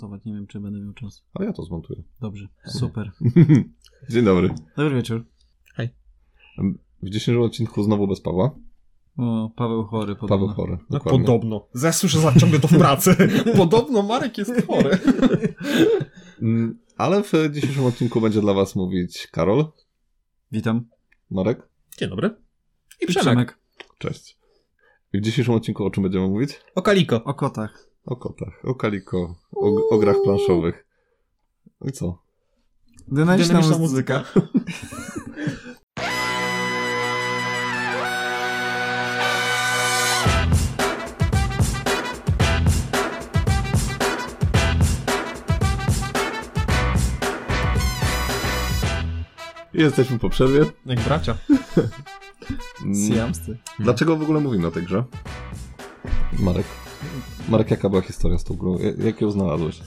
zmontować. Nie wiem, czy będę miał czas. Ale ja to zmontuję. Dobrze, super. Dzień dobry. Dobry wieczór. W dzisiejszym odcinku znowu bez Pawła. O, Paweł chory podobno. Paweł chory. No Dokładnie. podobno. Zasłyszę za ciągle to w pracy. podobno Marek jest chory. Mm, Ale w dzisiejszym odcinku będzie dla was mówić Karol, Witam. Marek. Dzień dobry. I I Przemek. Cześć. I w dzisiejszym odcinku o czym będziemy mówić? O Kaliko. O kotach. O kotach, o kaliko, o, o grach planszowych. No i co? Dynamiczna, Dynamiczna muzyka. Jesteśmy po przerwie. Jak bracia. Siamscy. Dlaczego w ogóle mówimy o tej grze? Marek. Marek, jaka była historia z tą grą? Jak- ją znalazłeś?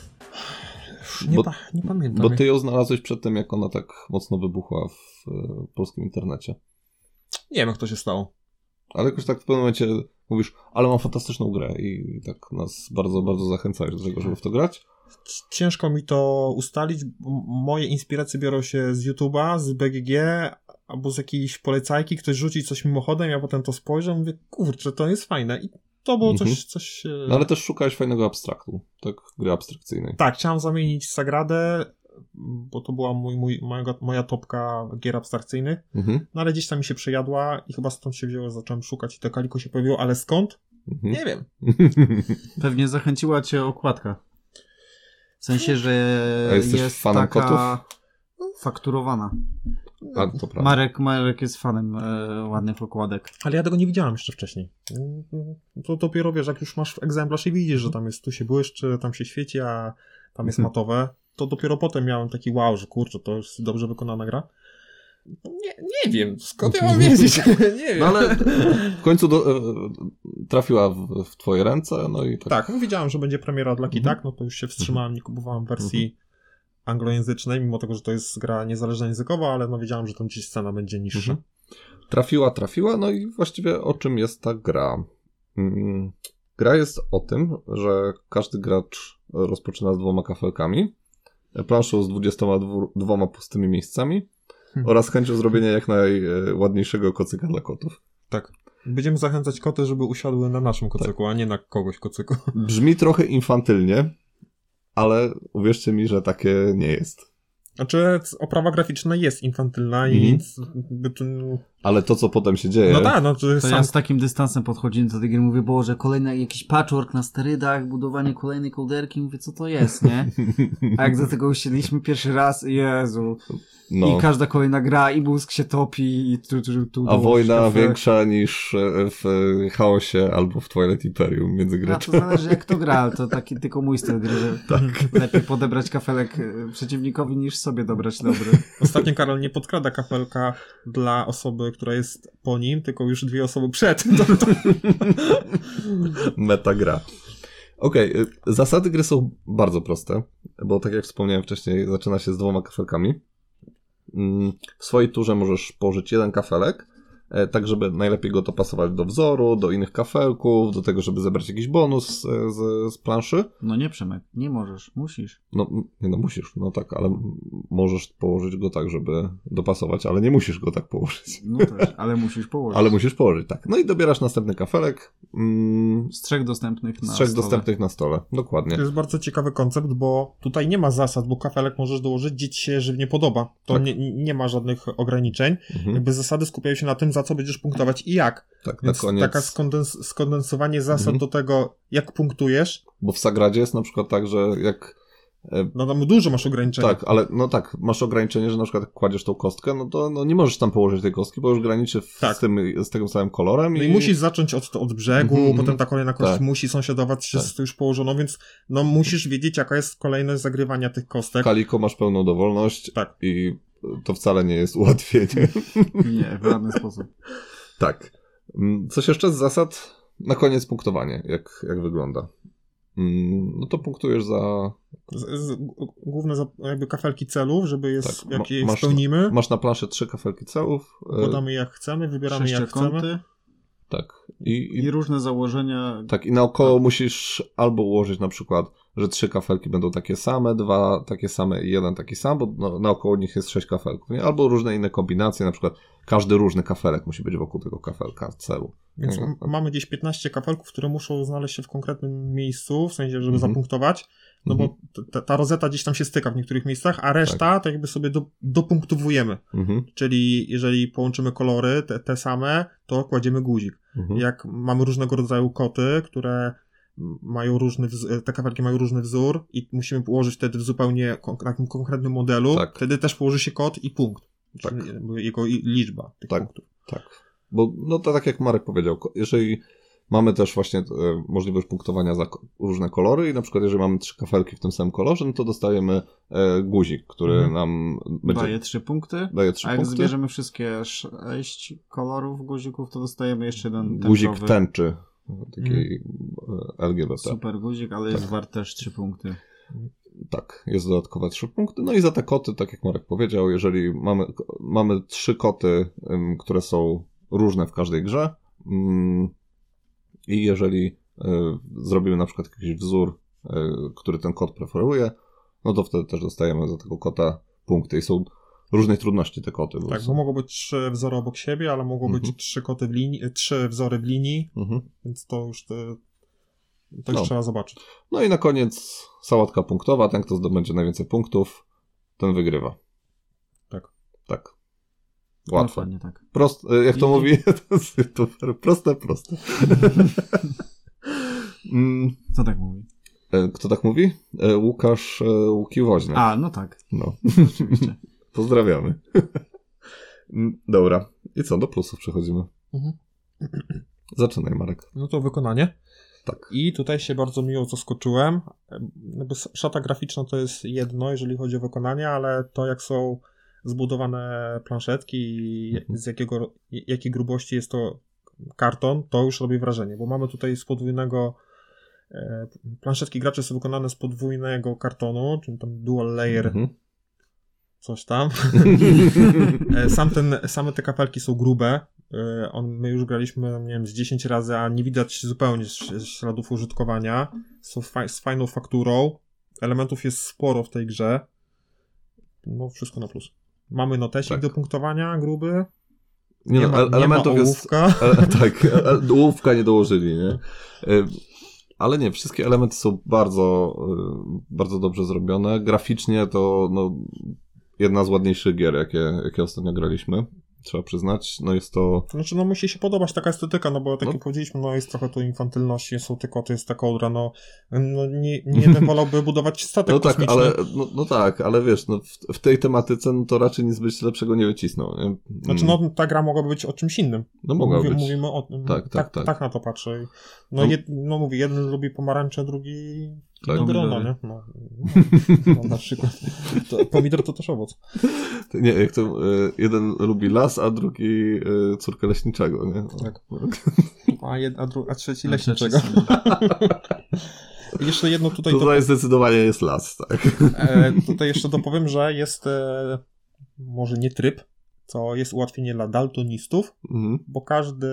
Nie, Bo- nie pamiętam. Bo ty ją znalazłeś przed tym, jak ona tak mocno wybuchła w e, polskim internecie. Nie wiem, jak to się stało. Ale jakoś tak w pewnym momencie mówisz, ale mam fantastyczną grę i tak nas bardzo, bardzo zachęcałeś do tego, żeby w to grać. Ciężko mi to ustalić. Moje inspiracje biorą się z YouTube'a, z BGG, albo z jakiejś polecajki. Ktoś rzuci coś mimochodem, ja potem to spojrzę i mówię, kurczę, to jest fajne. I to było Mhm. coś... coś e, No ale też szukałeś fajnego abstraktu, tak? Gry abstrakcyjnej. Tak, chciałem zamienić Sagradę, bo to była mój, mój, moja, moja topka gier abstrakcyjnych. Mhm. No ale gdzieś tam mi się przejadła i chyba stąd się wzięło, zacząłem szukać i to kaliko się pojawiło, ale skąd? Mhm. Nie wiem. Pewnie zachęciła cię okładka. W sensie, że jest fanem taka fakturowana. A, to prawda. Marek, Marek jest fanem e, ładnych okładek. Ale ja tego nie widziałem jeszcze wcześniej. To dopiero wiesz, jak już masz egzemplarz i widzisz, że tam jest, tu się błyszczy, tam się świeci, a tam jest Mhm. matowe, to dopiero potem miałem taki wow, że kurczę, to jest dobrze wykonana gra. Nie, nie wiem, skąd ja mam wiedzieć? nie wiem. No ale w końcu do, e, trafiła w, w twoje ręce, no i tak. Tak, no widziałem, że będzie premiera dla Mhm. Kitak, no to już się wstrzymałem, nie kupowałem wersji anglojęzycznej, mimo tego, że to jest gra niezależna językowa, ale no wiedziałem, że tam gdzieś scena będzie niższa. Mhm. Trafiła, trafiła, no i właściwie o czym jest ta gra? Mm, Gra jest o tym, że każdy gracz rozpoczyna z dwoma kafelkami, planszą z 22 pustymi miejscami Hmm. oraz chęcią zrobienia jak najładniejszego kocyka dla kotów. Tak. Będziemy zachęcać koty, żeby usiadły na naszym kocyku, a nie na kogoś kocyku. Brzmi trochę infantylnie, ale uwierzcie mi, że takie nie jest. Znaczy, oprawa graficzna jest infantylna i Mhm. nic... Ale to, co potem się dzieje, No tak, no to To sam... ja z takim dystansem podchodzimy do tej gry, mówię, Boże, kolejny jakiś patchwork na sterydach, budowanie kolejnej kołderki, mówię, co to jest, nie? A jak do tego usiedliśmy pierwszy raz, Jezu. no. I każda kolejna gra, i mózg się topi, i tu, tu, tu A wojna większa niż e, w e, chaosie albo w Twilight Imperium między A to graczami. zależy jak to gra, ale to taki tylko mój styl gry, że Tak. lepiej podebrać kafelek y, przeciwnikowi niż sobie dobrać dobry. Ostatnio Karol nie podkrada kafelka dla osoby, która jest po nim, tylko już dwie osoby przed. To, to... Meta gra. Okej, y, zasady gry są bardzo proste, bo tak jak wspomniałem wcześniej, zaczyna się z dwoma kafelkami. Mm, W swojej turze możesz położyć jeden kafelek, tak żeby najlepiej go to pasować do wzoru, do innych kafelków, do tego, żeby zebrać jakiś bonus e, z, z planszy. No nie Przemek, nie możesz, musisz. No, nie no, musisz, no tak, ale możesz położyć go tak, żeby dopasować, ale nie musisz go tak położyć. No też, ale musisz położyć. Ale musisz położyć, tak. No i dobierasz następny kafelek mm, Z trzech dostępnych na z trzech stole. dostępnych na stole. Dokładnie. To jest bardzo ciekawy koncept, bo tutaj nie ma zasad, bo kafelek możesz dołożyć, gdzie ci się żywnie podoba. To Tak. nie, nie ma żadnych ograniczeń. Mhm. Jakby zasady skupiają się na tym, za co będziesz punktować i jak. Tak, na Więc koniec. taka skondens- skondensowanie zasad Mhm. do tego, jak punktujesz, Bo w Sagradzie jest na przykład tak, że jak. E, no tam dużo masz ograniczeń. tak, ale no tak, masz ograniczenie, że na przykład jak kładziesz tą kostkę, no to no, nie możesz tam położyć tej kostki, bo już graniczy w, Tak. z, tym, z tym samym kolorem. No i musisz zacząć od, od brzegu, Mhm, potem ta kolejna kość tak. musi sąsiadować się Tak. z już położoną, więc no musisz wiedzieć, jaka jest kolejność zagrywania tych kostek. Kaliko masz pełną dowolność Tak. i to wcale nie jest ułatwienie. Nie, w żaden sposób. tak. Mm, Coś jeszcze z zasad? Na koniec punktowanie, jak, jak wygląda. Mm, No to punktujesz za. Z, z, główne za- jakby kafelki celów, żeby je, Tak, jak ma- je masz- spełnimy, Masz na planszy trzy kafelki celów. e, podamy jak chcemy, wybieramy jak chcemy. Tak. I, i różne założenia. Tak, i naokoło musisz albo ułożyć na przykład że trzy kafelki będą takie same, dwa takie same i jeden taki sam, bo no, naokoło nich jest sześć kafelków, nie? Albo różne inne kombinacje, na przykład każdy różny kafelek musi być wokół tego kafelka celu. Więc Mhm. mamy gdzieś 15 kafelków, które muszą znaleźć się w konkretnym miejscu, w sensie, żeby Mhm. zapunktować, no bo t- ta, ta rozeta gdzieś tam się styka w niektórych miejscach, a reszta tak, jakby sobie do, dopunktowujemy. Mhm, Czyli jeżeli połączymy kolory, te, te same, to kładziemy guzik. mhm. Jak mamy różnego rodzaju koty, które mają różny, wz- te kafelki mają różny wzór i musimy położyć wtedy w zupełnie kon- takim konkretnym modelu, Tak. wtedy też położy się kot i punkt. Tak. Jego liczba tych Tak. punktów. Tak. Bo no to tak jak Marek powiedział, jeżeli mamy też właśnie e, możliwość punktowania za różne kolory i na przykład jeżeli mamy trzy kafelki w tym samym kolorze, no to dostajemy e, guzik, który Mhm. nam będzie, Daje trzy punkty. daje trzy A jak punkty. zbierzemy wszystkie sześć kolorów guzików, to dostajemy jeszcze jeden Guzik tęczowy, tęczy, takiej e, LGBT. super guzik, ale Tak. jest wart też trzy punkty. Tak, jest dodatkowe trzy punkty. No i za te koty, tak jak Marek powiedział, jeżeli mamy, mamy trzy koty, ym, które są różne w każdej grze ym, i jeżeli y, zrobimy na przykład jakiś wzór, y, który ten kot preferuje, no to wtedy też dostajemy za tego kota punkty i są różnej trudności te koty. bo Tak, są- bo mogą być trzy wzory obok siebie, ale mogą Mhm. być trzy koty w linii, trzy wzory w linii, Mhm. więc to już te, to już No. trzeba zobaczyć. No i na koniec sałatka punktowa, ten kto zdobędzie najwięcej punktów, ten wygrywa. Tak. Tak. Łatwo. Dokładnie tak. Prost, e, jak to I- mówi, to jest super, proste, proste. Mm, Co tak mówi? e, Kto tak mówi? E, Łukasz e, Łuki-Woźniak. A, no tak, No, oczywiście. Pozdrawiamy. Dobra. I co, do plusów przechodzimy. Mhm. Zaczynaj, Marek. No to wykonanie. Tak. I tutaj się bardzo miło zaskoczyłem. Szata graficzna to jest jedno, jeżeli chodzi o wykonanie, ale to jak są zbudowane planszetki i Mhm. z jakiego, jakiej grubości jest to karton, to już robi wrażenie, bo mamy tutaj z podwójnego e, planszetki gracze są wykonane z podwójnego kartonu, czyli tam dual layer Mhm. Coś tam. E, Sam ten, same te kapelki są grube. E, On, my już graliśmy, nie wiem, z 10 razy, a nie widać zupełnie śladów użytkowania. Są z fajną fakturą. Elementów jest sporo w tej grze. No, wszystko na plus. Mamy notesik Tak. do punktowania, gruby. Nie, Nie, no, ma, nie elementów ma jest ołówka. E, tak, e, ołówka nie dołożyli, nie? Ale nie, wszystkie elementy są bardzo, bardzo dobrze zrobione. Graficznie to no, jedna z ładniejszych gier, jakie, jakie ostatnio graliśmy, trzeba przyznać. No jest to... Znaczy, no musi się podobać taka estetyka, no bo tak No. jak powiedzieliśmy, no jest trochę tu infantylności, są te koty, jest ta kołdra, no, no nie, nie jeden wolałby budować statek No tak, kosmiczny. ale, no, no tak, ale wiesz, no, w, w tej tematyce no, to raczej nic byś lepszego nie wycisnął. Nie? Znaczy, no ta gra mogłaby być o czymś innym. no mogła Mówi, być. Mówimy o tym. Tak, tak, tak. tak. na to patrzę. No, No. jed, no mówię, jeden lubi pomarańcze, drugi Tak. winogrona, Pomidory. nie? No, no, na przykład. To, pomidor to też owoc. Nie, jak to e, jeden lubi las, a drugi e, córkę leśniczego, nie? Tak. A, jed, a, dru, a trzeci leśniczego. jeszcze jedno tutaj, Tutaj to, zdecydowanie jest las, tak. e, tutaj jeszcze dopowiem, że jest e, może nie tryb, co jest ułatwienie dla daltonistów, Mhm. bo każdy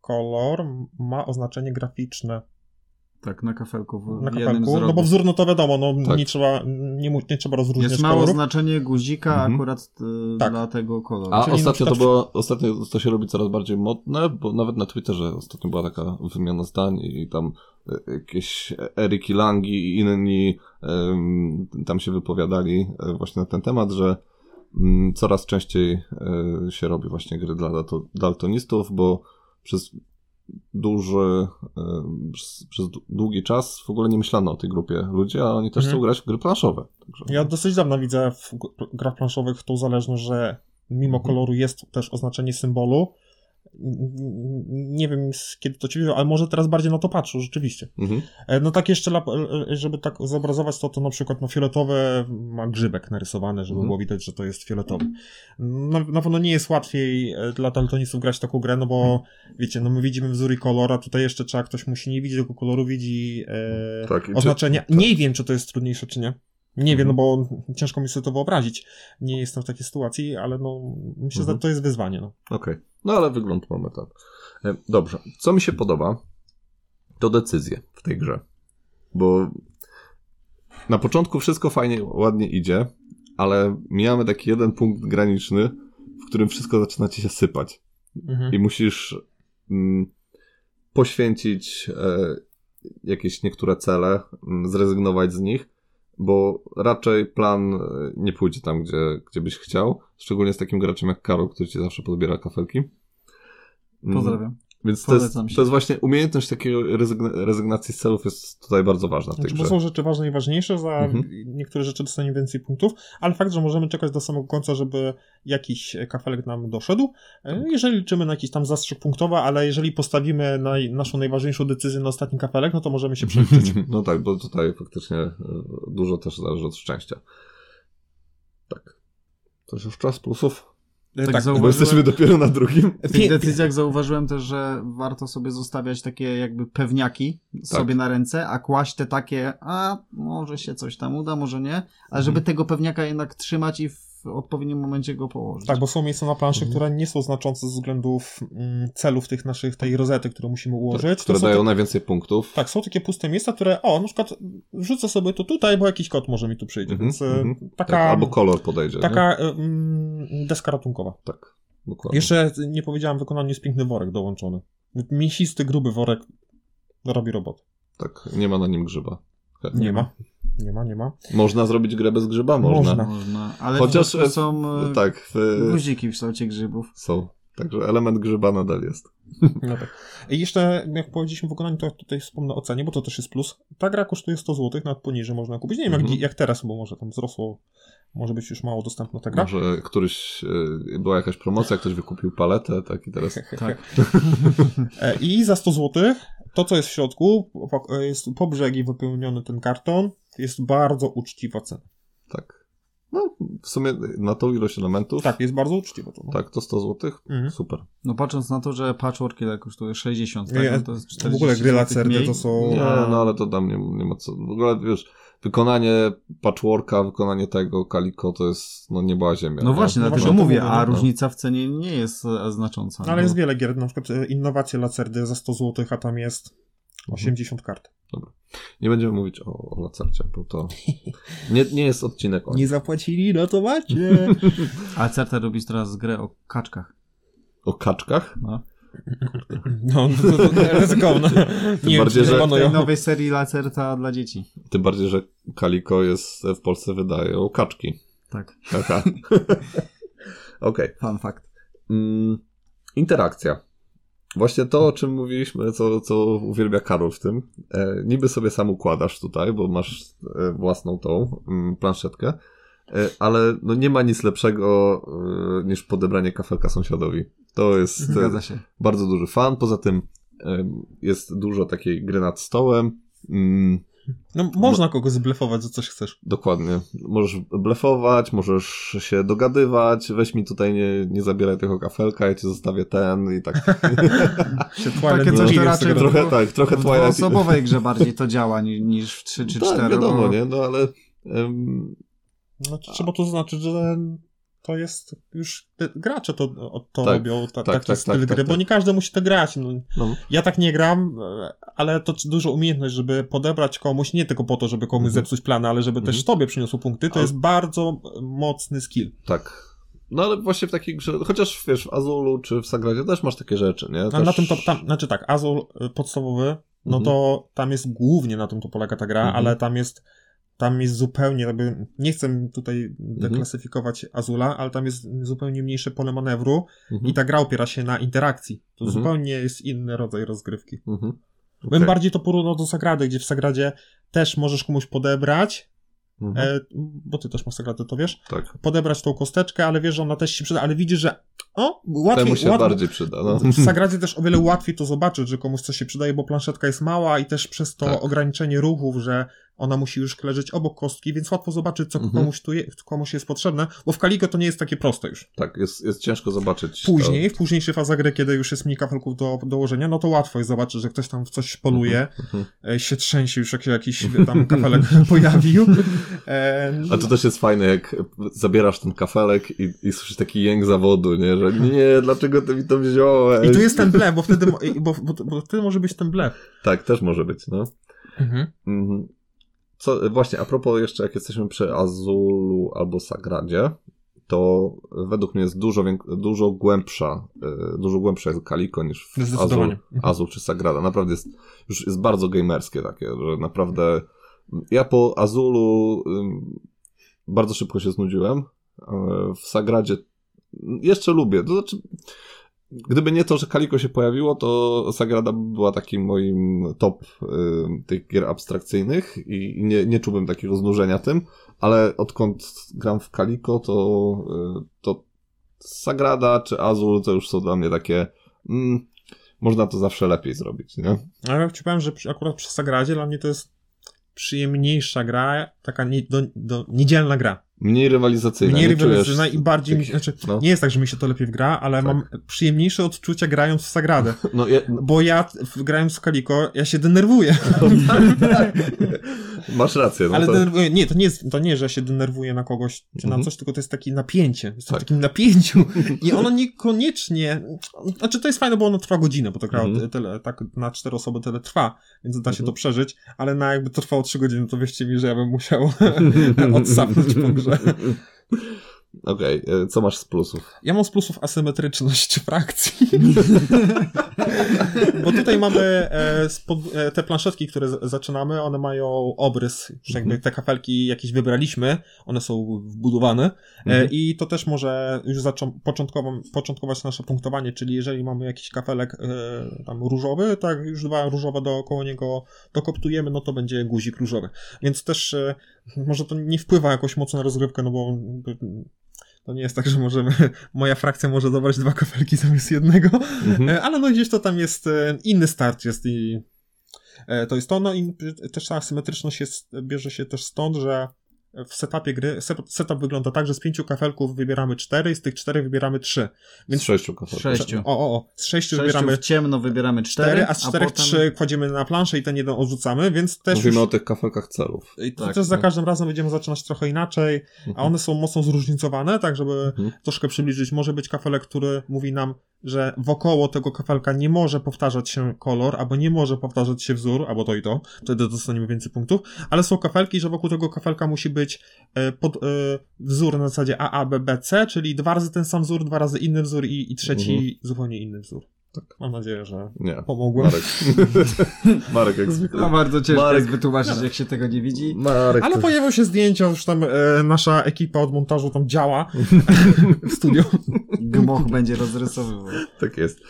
kolor ma oznaczenie graficzne. Tak, na kafelku. W na jednym z kafelku. No bo wzór, no to wiadomo, no Tak. nie, trzeba, nie, nie trzeba rozróżniać Jest mało kolorów. znaczenie guzika Mhm. akurat y, Tak. dla tego koloru. A Czyli ostatnio to było, ostatnio to się robi coraz bardziej modne, bo nawet na Twitterze ostatnio była taka wymiana zdań i tam e, jakieś Eriki Langi i inni tam się wypowiadali e, właśnie na ten temat, że mm, coraz częściej e, się robi właśnie gry dla dalto- daltonistów, bo przez duży, e, przez, długi czas w ogóle nie myślano o tej grupie ludzi, a oni też Mhm. chcą grać w gry planszowe. Także... Ja dosyć dawno widzę w grach planszowych tą zależność, że mimo Mhm. koloru jest też oznaczenie symbolu. Nie wiem kiedy to ci ale może teraz bardziej na to patrzę, rzeczywiście. Mhm. E, No tak jeszcze, lap- e, żeby tak zobrazować to, to na przykład no fioletowe ma grzybek narysowany, żeby Mhm. było widać, że to jest fioletowy. Na, na pewno nie jest łatwiej e, dla daltonistów grać taką grę, no bo wiecie, no my widzimy wzór i kolor, a tutaj jeszcze trzeba, ktoś musi nie widzieć tego koloru, widzi e, Tak, i czy- oznaczenia. tak. Nie wiem, czy to jest trudniejsze, czy nie. Nie wiem, no Mhm. bo ciężko mi sobie to wyobrazić. Nie jestem w takiej sytuacji, ale no myślę, Mhm. że to jest wyzwanie. No. Okej. No ale wygląd mamy tak. E, Dobrze. Co mi się podoba, to decyzje w tej grze. Bo na początku wszystko fajnie, ładnie idzie, ale mijamy taki jeden punkt graniczny, w którym wszystko zaczyna ci się sypać. Mhm. I musisz mm, poświęcić e, jakieś niektóre cele, mm, zrezygnować z nich, bo raczej plan e, nie pójdzie tam, gdzie, gdzie byś chciał. Szczególnie z takim graczem jak Karol, który ci zawsze podbiera kafelki. Mm, Pozdrawiam. Więc to jest, to jest właśnie umiejętność takiego rezygn- rezygnacji z celów jest tutaj bardzo ważna w tej Znaczy, bo są rzeczy ważne i ważniejsze, za Mhm. niektóre rzeczy dostaniemy więcej punktów, ale fakt, że możemy czekać do samego końca, żeby jakiś kafelek nam doszedł. E, Jeżeli liczymy na jakiś tam zastrzyk punktowy, ale jeżeli postawimy naj, naszą najważniejszą decyzję na ostatni kafelek, no to możemy się przeliczyć. No tak, bo tutaj faktycznie e, dużo też zależy od szczęścia. Tak. To już czas plusów, E, Tak tak, zauważyłem. bo jesteśmy dopiero na drugim. W tych decyzjach zauważyłem też, że warto sobie zostawiać takie jakby pewniaki sobie na ręce, a kłaść te takie, a może się coś tam uda, może nie, ale żeby tego pewniaka jednak trzymać i w odpowiednim momencie go położyć. Tak, bo są miejsca na planszy, Mhm. które nie są znaczące ze względów mm, celów tych naszych, tej rozety, które musimy ułożyć. Tak, To które dają te- najwięcej punktów. Tak, są takie puste miejsca, które, o, na przykład wrzucę sobie to tutaj, bo jakiś kot może mi tu przyjdzie, Mhm, więc e, mhm. taka, Tak, albo kolor podejdzie. taka e, mm, deska ratunkowa. Tak, dokładnie. Jeszcze nie powiedziałem, w wykonaniu jest piękny worek dołączony. Mięsisty, gruby worek robi robot. Tak, nie ma na nim grzyba. Nie ma. Nie ma, nie ma. Można zrobić grę bez grzyba? Można. Można. Można, ale Chociaż, e, są e, Tak, w, guziki w kształcie grzybów. są. Także element grzyba nadal jest. No tak. I jeszcze, jak powiedzieliśmy w wykonaniu, to tutaj wspomnę o cenie, bo to też jest plus. Ta gra kosztuje 100 zł, nawet poniżej można kupić. Nie wiem, Mhm. jak, jak teraz, bo może tam wzrosło, może być już mało dostępna ta gra. Może któryś, była jakaś promocja, ktoś wykupił paletę, tak i teraz... Tak. E, I za 100 zł to, co jest w środku, e, jest po brzegi wypełniony ten karton, jest bardzo uczciwa cena. Tak. No, w sumie na tą ilość elementów, Tak, jest bardzo uczciwa to. no. tak, to 100 zł, Mhm. super. No patrząc na to, że patchwork ile kosztuje 60, tak? Nie, No to jest 40 w ogóle gry Lacerdy to są- Nie, no ale to dla mnie nie ma co. W ogóle wiesz, wykonanie patchworka, wykonanie tego Calico to jest no nieba ziemia. No nie? właśnie, No dlatego to mówię, a no. różnica w cenie nie jest e, znacząca. Ale no. jest wiele gier, na przykład e, innowacje Lacerdy za 100 zł, a tam jest 80 kart. Nie będziemy mówić o, o lacercie, bo to nie, nie jest odcinek o nim. zapłacili, no to macie. A Certa robi teraz grę o kaczkach. O kaczkach. No. No, to, to, to ryzykowne. Nie wiem, bardziej, że- tej nowej serii Lacerta dla dzieci. Tym bardziej, że Calico jest w Polsce wydają kaczki. Tak. Okej. fun fact. Mm, interakcja. Właśnie to, o czym mówiliśmy, co, co uwielbia Karol w tym. E, niby sobie sam układasz tutaj, bo masz e, własną tą mm, planszetkę, e, ale no nie ma nic lepszego e, niż podebranie kafelka sąsiadowi. To jest e, bardzo duży fan. Poza tym e, jest dużo takiej gry nad stołem. Mm, no, można kogoś zblefować, że coś chcesz. Dokładnie. Możesz blefować, możesz się dogadywać, weź mi tutaj nie, nie zabieraj tego kafelka, ja ci zostawię ten i tak. Takie coś to raczej trochę w- tak, trochę W Twilight. dwuosobowej grze bardziej to działa ni- niż w 3 czy 4. Tak, wiadomo, bo... nie? No ale em, Znaczy, trzeba to zaznaczyć, że to jest już gracze to, to Tak, robią, ta, tak, taki tak, styl tak, gry, tak, bo tak. nie każdy musi to grać. No, no, ja tak nie gram, e, ale to dużo umiejętność, żeby podebrać komuś, nie tylko po to, żeby komuś Mhm. zepsuć plany, ale żeby też Mhm. tobie przyniosło punkty, to jest bardzo mocny skill. tak. No ale właśnie w takiej grze, chociaż wiesz, w Azulu czy w Sagradzie też masz takie rzeczy, nie? Też... na tym to, tam, znaczy tak, Azul y, podstawowy, no Mhm. to tam jest głównie na tym to polega ta gra, Mhm. ale tam jest tam jest zupełnie, jakby, nie chcę tutaj Mhm. deklasyfikować Azula, ale tam jest zupełnie mniejsze pole manewru Mhm. i ta gra opiera się na interakcji. To Mhm. zupełnie jest inny rodzaj rozgrywki. Mhm. Bym Okej. bardziej to porównał do Sagrady, gdzie w Sagradzie też możesz komuś podebrać, Mhm. e, bo ty też masz Sagradę, to wiesz, Tak. podebrać tą kosteczkę, ale wiesz, że ona też się przyda, ale widzisz, że o, łatwiej, Temu się bardziej przyda, no. w Sagradzie też o wiele łatwiej to zobaczyć, że komuś coś się przydaje, bo planszetka jest mała i też przez to Tak. ograniczenie ruchów, że ona musi już leżeć obok kostki, więc łatwo zobaczyć, co Mhm. komuś, tu je, komuś jest potrzebne, bo w Kaligo to nie jest takie proste już. Tak, jest, jest ciężko zobaczyć. Później, w późniejszej fazie gry, kiedy już jest mniej kafelków do dołożenia, no to łatwo jest zobaczyć, że ktoś tam w coś poluje, To... Mhm. e, się trzęsie już, jak się jakiś tam kafelek pojawił. E, A to też jest fajne, jak zabierasz ten kafelek i, i słyszysz taki jęk zawodu, nie? Że nie, dlaczego ty mi to wziąłeś? I tu jest ten blef, bo wtedy, bo, bo, bo wtedy może być ten blef. Tak, też może być, no. Mhm. Co, właśnie, a propos jeszcze, jak jesteśmy przy Azulu albo Sagradzie, to według mnie jest dużo, dużo głębsza, y, dużo głębsze jest Kaliko niż w Azul. Azul czy Sagrada. Naprawdę jest, już jest bardzo gamerskie takie, że naprawdę ja po Azulu bardzo szybko się znudziłem. W Sagradzie jeszcze lubię. To znaczy, gdyby nie to, że Kaliko się pojawiło, to Sagrada była takim moim top y, tych gier abstrakcyjnych i nie, nie czułbym takiego znużenia tym, ale odkąd gram w Kaliko, to, y, to Sagrada czy Azul to już są dla mnie takie mm, można to zawsze lepiej zrobić, nie? Ale ja ci powiem, że akurat przy Sagradzie dla mnie to jest przyjemniejsza gra, taka nie, do, do, niedzielna gra. Mniej rywalizacyjna. Mniej czujesz rywalizacyjna i bardziej mi się, znaczy, no. nie jest tak, że mi się to lepiej gra, ale Tak. mam przyjemniejsze odczucia grając w Sagradę. No, ja, Bo ja grając w Kaliko, ja się denerwuję. masz rację. No ale to, denerwuję, nie, to nie jest, to nie, że się denerwuję na kogoś czy na Mhm. coś, tylko to jest takie napięcie. Jestem Tak. w takim napięciu i ono niekoniecznie, znaczy to jest fajne, bo ono trwa godzinę, bo to gra Mhm. tyle, tak na cztery osoby tyle trwa, więc da się Mhm. to przeżyć, ale na jakby to trwało trzy godziny, to wierzcie mi, że ja bym musiał odsapnąć po grze. Okej, e, co masz z plusów? Ja mam z plusów asymetryczność frakcji. Bo tutaj mamy e, e, te planszetki, które zaczynamy, one mają obrys, już jakby Mhm. te kafelki jakieś wybraliśmy, one są wbudowane Mhm. i to też może już początkować nasze punktowanie, czyli jeżeli mamy jakiś kafelek tam różowy, tak już dwa różowe dookoło niego dokoptujemy, no to będzie guzik różowy. Więc też może to nie wpływa jakoś mocno na rozgrywkę, no bo to nie jest tak, że możemy, moja frakcja może dobrać dwa kafelki zamiast jednego, Mhm. E, ale no gdzieś to tam jest, e, inny start jest i e, to jest to, no i też ta asymetryczność jest, bierze się też stąd, że w setupie gry, set- setup wygląda tak, że z pięciu kafelków wybieramy cztery i z tych czterech wybieramy trzy. Więc... Z sześciu kafelków. Sześciu. O, o, o, z sześciu Sześciu wybieramy w ciemno wybieramy cztery, cztery, a z czterech potem... trzy kładziemy na planszę i ten jeden odrzucamy, więc też Mówimy już, o tych kafelkach celów. i to tak, też za tak. każdym razem będziemy zaczynać trochę inaczej, a one są mocno zróżnicowane, tak żeby Mhm. troszkę przybliżyć. Może być kafelek, który mówi nam, że wokoło tego kafelka nie może powtarzać się kolor, albo nie może powtarzać się wzór, albo to i to, wtedy dostaniemy więcej punktów, ale są kafelki, że wokół tego kafelka musi być e, pod, e, wzór na zasadzie A, A, B, B, C, czyli dwa razy ten sam wzór, dwa razy inny wzór i, i trzeci Mhm. zupełnie inny wzór. Tak. Mam nadzieję, że Nie. pomogłem. Marek. Marek jak zwykle. No bardzo ciężko Marek- jest wytłumaczyć, jak się tego nie widzi. Marek Ale to... pojawią się zdjęcia, już tam e, nasza ekipa od montażu tam działa w studiu. Gmoch będzie rozrysowywał. Tak jest.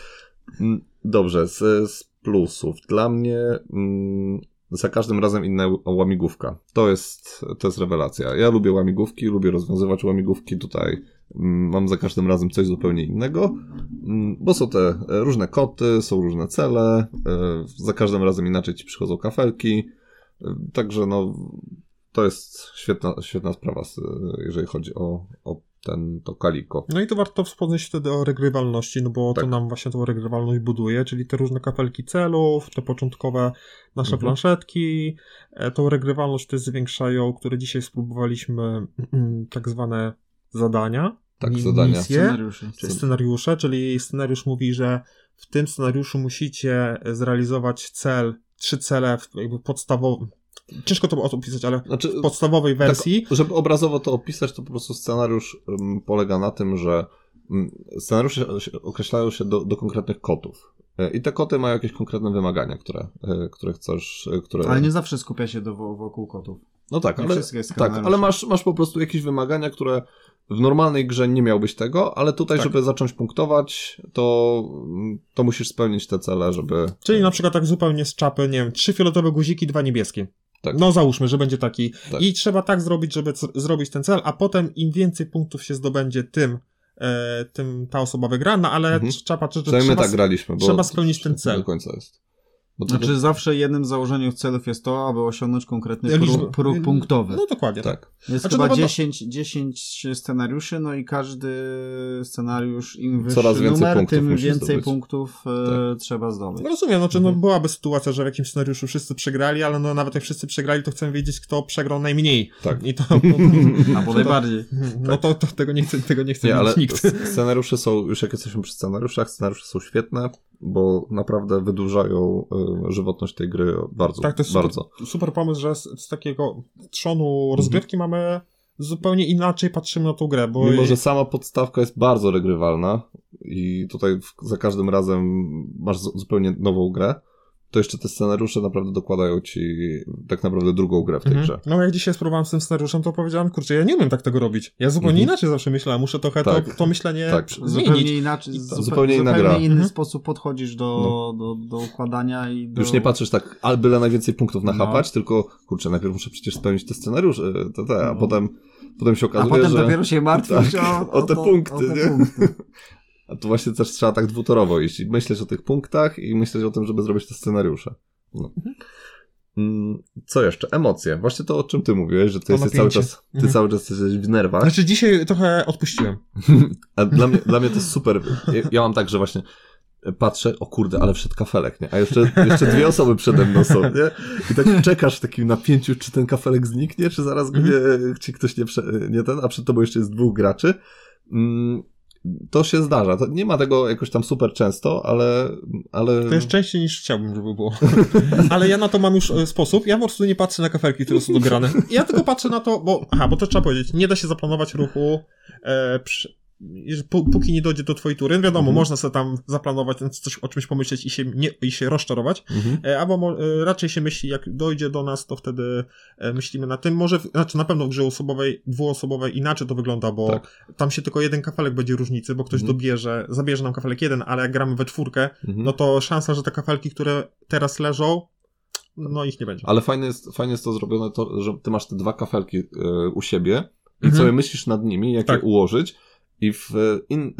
Mm, Dobrze, z, z plusów. Dla mnie mm, za każdym razem inna łamigłówka. To jest, to jest rewelacja. Ja lubię łamigłówki, lubię rozwiązywać łamigłówki. Tutaj mm, mam za każdym razem coś zupełnie innego, mm, bo są te e, różne koty, są różne cele, e, za każdym razem inaczej ci przychodzą kafelki. E, Także no, to jest świetna, świetna sprawa, jeżeli chodzi o, o ten, to kaliko. No i to warto wspomnieć wtedy o regrywalności, no bo Tak. to nam właśnie tą regrywalność buduje, czyli te różne kapelki celów, te początkowe nasze Mhm. planszetki, e, tą regrywalność też zwiększają, które dzisiaj spróbowaliśmy, tak zwane zadania. Tak, mi- zadania. Misje, Scenariuszy. czy scenariusze, czyli scenariusz mówi, że w tym scenariuszu musicie zrealizować cel, trzy cele w- jakby podstawowe, ciężko to opisać, ale Znaczy, w podstawowej wersji, Tak, żeby obrazowo to opisać, to po prostu scenariusz um, polega na tym, że um, scenariusze określają się do, do konkretnych kotów. E, I te koty mają jakieś konkretne wymagania, które, e, które chcesz, e, które... Ale nie zawsze skupia się do, wokół kotów. No tak, nie ale, tak, ale masz, masz po prostu jakieś wymagania, które w normalnej grze nie miałbyś tego, ale tutaj, Tak. żeby zacząć punktować, to, mm, to musisz spełnić te cele, żeby... Czyli na przykład tak zupełnie z czapy, nie wiem, trzy fioletowe guziki, dwa niebieskie. Tak. No załóżmy, że będzie taki. Tak. I trzeba tak zrobić, żeby zrobić ten cel, a potem im więcej punktów się zdobędzie, tym, e, tym ta osoba wygra, no ale Mhm. trzeba patrzeć, że trzeba, tak graliśmy, bo trzeba spełnić ten cel. Do końca jest. Bo to, Znaczy zawsze jednym z założeń celów jest to, aby osiągnąć konkretny próg, próg punktowy. No dokładnie. Tak. tak. Jest Znaczy, chyba no bo to- 10, 10 scenariuszy, no i każdy scenariusz, im wyższy Coraz więcej numer, punktów tym więcej zdobyć. punktów e, trzeba zdobyć. Rozumiem, znaczy Mhm. no byłaby sytuacja, że w jakimś scenariuszu wszyscy przegrali, ale no nawet jak wszyscy przegrali, to chcemy wiedzieć, kto przegrał najmniej. Tak. I to, no, Albo najbardziej. no to, to tego nie chce, tego nie chce Nie, ale wiedzieć nikt. scenariusze są, już jak jesteśmy przy scenariuszach, scenariusze są świetne. Bo naprawdę wydłużają y, żywotność tej gry bardzo. Tak, to jest bardzo. Super, super pomysł, że z, z takiego trzonu rozgrywki mhm. mamy zupełnie inaczej patrzymy na tą grę. Bo Mimo, że sama podstawka jest bardzo regrywalna i tutaj za każdym razem masz zupełnie nową grę, to jeszcze te scenariusze naprawdę dokładają ci tak naprawdę drugą grę w tej mhm. grze. No jak dzisiaj spróbowałem z tym scenariuszem, to powiedziałem, kurczę, ja nie umiem tak tego robić. Ja zupełnie mhm. inaczej zawsze myślałem, muszę trochę tak. to, to myślenie tak. zmienić. Zupełnie inaczej, zupełnie, zupełnie inna zupełnie gra. inny mhm. sposób podchodzisz do, no. do, do układania i do... Już nie patrzysz tak, ale byle najwięcej punktów nachapać, no. tylko kurczę, najpierw muszę przecież spełnić te scenariusze, te, te, a no. potem potem się okazuje, A potem że... dopiero się martwisz tak, o, o, te o, punkty, o te nie? Punkty. A tu właśnie też trzeba tak dwutorowo iść. Myśleć o tych punktach i myśleć o tym, żeby zrobić te scenariusze. No. Mm, co jeszcze? Emocje. Właśnie to, o czym ty mówiłeś, że ty, jesteś cały czas, ty mhm. cały czas jesteś w nerwach. Znaczy dzisiaj trochę odpuściłem. A dla mnie, dla mnie to jest super. Ja, ja mam tak, że właśnie patrzę, o kurde, ale wszedł kafelek, nie? A jeszcze, jeszcze dwie osoby przede mną są, nie? I tak czekasz w takim napięciu, czy ten kafelek zniknie, czy zaraz go mhm. nie, ci ktoś nie, nie ten, a przed tobą jeszcze jest dwóch graczy. Mm, to się zdarza. To nie ma tego jakoś tam super często, ale, ale... To jest częściej niż chciałbym, żeby było. ale ja na to mam już e, sposób. Ja po prostu nie patrzę na kafelki, które są dograne. Ja tylko patrzę na to, bo, aha, bo to trzeba powiedzieć, nie da się zaplanować ruchu e, przy, póki nie dojdzie do twojej tury, no wiadomo, mhm. można sobie tam zaplanować, coś o czymś pomyśleć i się, nie, i się rozczarować, mhm. E, albo e, raczej się myśli, jak dojdzie do nas, to wtedy e, myślimy na tym. Może, znaczy na pewno w grze osobowej, dwuosobowej inaczej to wygląda, bo tak. tam się tylko jeden kafelek będzie różnicy, bo ktoś mhm. dobierze, zabierze nam kafelek jeden, ale jak gramy we czwórkę, mhm. no to szansa, że te kafelki, które teraz leżą, no ich nie będzie. Ale fajnie jest, fajnie jest to zrobione, to, że ty masz te dwa kafelki u siebie i sobie myślisz nad nimi, jak tak. je ułożyć i w in,